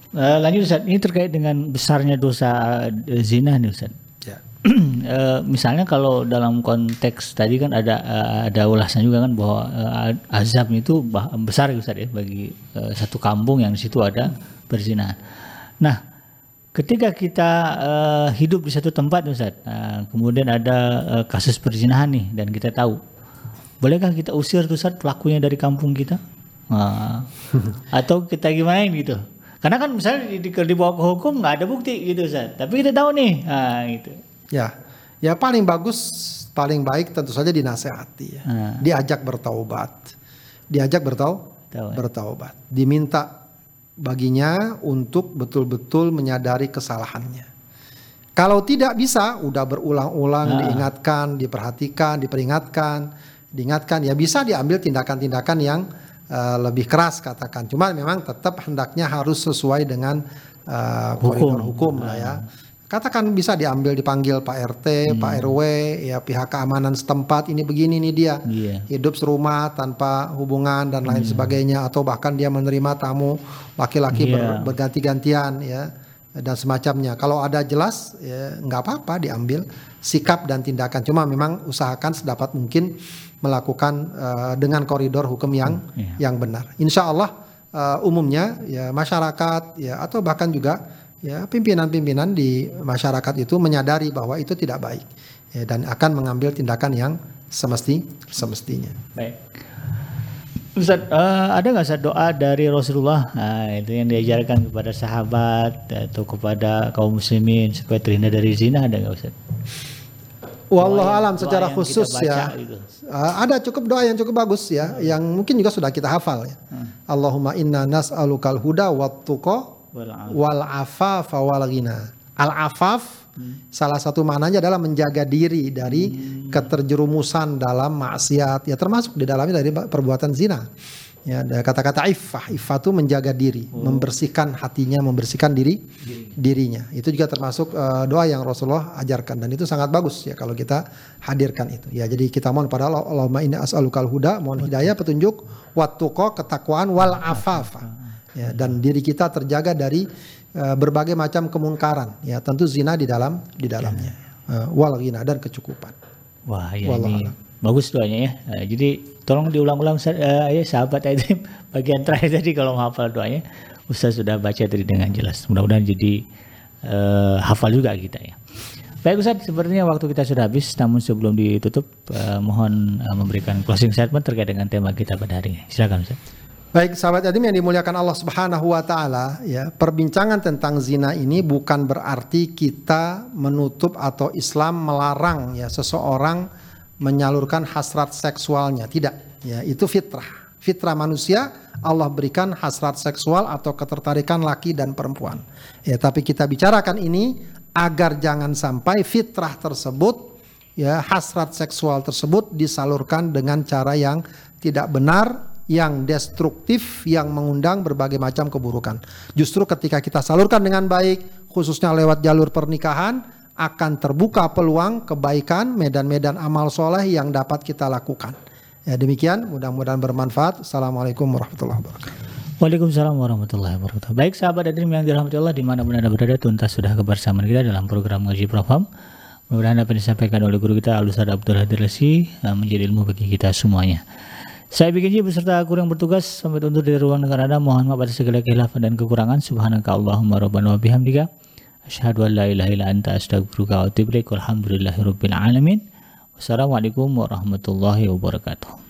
Uh, lanjut Ustaz, ini terkait dengan besarnya dosa uh, zina nih Ustaz. Ya. uh, [clears throat] misalnya kalau dalam konteks tadi kan ada uh, ada ulasan juga kan bahwa uh, azab itu besar Ustaz ya bagi uh, satu kampung yang di situ ada berzinahan. Nah, ketika kita uh, hidup di satu tempat Ustaz, uh, kemudian ada uh, kasus perzinahan nih dan kita tahu, bolehkah kita usir tuh Ustaz pelakunya dari kampung kita? Uh, [laughs] atau kita gimana gitu? Karena kan misalnya di, di, di bawah hukum nggak ada bukti gitu Ustaz, tapi kita tahu nih, uh, gitu. Ya, ya paling bagus, paling baik tentu saja dinasehati ya, uh. diajak bertaubat, diajak bertau, bertaubat, diminta baginya untuk betul-betul menyadari kesalahannya. Kalau tidak bisa, udah berulang-ulang nah. diingatkan, diperhatikan, diperingatkan, diingatkan, ya bisa diambil tindakan-tindakan yang uh, lebih keras katakan. Cuma memang tetap hendaknya harus sesuai dengan uh, hukum, hukum lah ya. Katakan bisa diambil dipanggil Pak RT, hmm. Pak RW, ya pihak keamanan setempat ini begini nih dia yeah. hidup serumah tanpa hubungan dan lain hmm. sebagainya atau bahkan dia menerima tamu laki-laki yeah. ber, berganti-gantian ya dan semacamnya. Kalau ada jelas ya nggak apa-apa diambil sikap dan tindakan. Cuma memang usahakan sedapat mungkin melakukan uh, dengan koridor hukum yang yeah. yang benar. Insya Allah uh, umumnya ya masyarakat ya atau bahkan juga ya pimpinan-pimpinan di masyarakat itu menyadari bahwa itu tidak baik ya, dan akan mengambil tindakan yang semesti semestinya. Baik. Ustaz, uh, ada nggak Ustaz doa dari Rasulullah nah, itu yang diajarkan kepada sahabat atau kepada kaum muslimin supaya terhindar dari zina ada nggak Ustaz? Wallah alam secara khusus ya. Gitu. Uh, ada cukup doa yang cukup bagus ya, hmm. yang mungkin juga sudah kita hafal ya. Hmm. Allahumma inna nas'alukal huda wat tuqa wal afaf wal ghina. Al afaf hmm. salah satu maknanya adalah menjaga diri dari hmm. keterjerumusan dalam maksiat ya termasuk di dalamnya dari perbuatan zina. Ya, kata-kata iffah, iffah itu menjaga diri, oh. membersihkan hatinya, membersihkan diri, diri. dirinya. Itu juga termasuk uh, doa yang Rasulullah ajarkan dan itu sangat bagus ya kalau kita hadirkan itu. Ya, jadi kita mohon pada Allah, Allahumma inna as'alukal huda, mohon hidayah, petunjuk, wattuqa, ketakwaan, wal afafa ya, dan diri kita terjaga dari uh, berbagai macam kemungkaran. Ya tentu zina di dalam di dalamnya. Uh, wal ghina dan kecukupan. Wah ya ini bagus doanya ya. Uh, jadi tolong diulang-ulang uh, ya sahabat itu [laughs] bagian terakhir tadi kalau menghafal doanya. Ustaz sudah baca tadi dengan jelas. Mudah-mudahan jadi uh, hafal juga kita ya. Baik Ustaz, sepertinya waktu kita sudah habis, namun sebelum ditutup, uh, mohon uh, memberikan closing statement terkait dengan tema kita pada hari ini. Silakan Ustaz. Baik sahabat yatim yang dimuliakan Allah Subhanahu wa taala, ya, perbincangan tentang zina ini bukan berarti kita menutup atau Islam melarang ya seseorang menyalurkan hasrat seksualnya. Tidak, ya, itu fitrah. Fitrah manusia Allah berikan hasrat seksual atau ketertarikan laki dan perempuan. Ya, tapi kita bicarakan ini agar jangan sampai fitrah tersebut ya hasrat seksual tersebut disalurkan dengan cara yang tidak benar yang destruktif yang mengundang berbagai macam keburukan. Justru ketika kita salurkan dengan baik, khususnya lewat jalur pernikahan, akan terbuka peluang kebaikan, medan-medan amal soleh yang dapat kita lakukan. Ya demikian, mudah-mudahan bermanfaat. Assalamualaikum warahmatullahi wabarakatuh. Waalaikumsalam warahmatullahi wabarakatuh. Baik sahabat dan yang dirahmati Allah di mana pun anda berada, tuntas sudah kebersamaan kita dalam program ngaji Profam. Mudah-mudahan apa yang disampaikan oleh guru kita Alusada Abdul Hadir Lesi eh, menjadi ilmu bagi kita semuanya. Saya bikin beserta aku yang bertugas sampai undur dari ruang negara Anda. Mohon maaf atas segala khilafan dan kekurangan. Subhanaka Allahumma rabbana wa bihamdika. Asyhadu an la ilaha illa anta astaghfiruka wa atubu ilaik. Walhamdulillahirabbil alamin. Wassalamualaikum warahmatullahi wabarakatuh.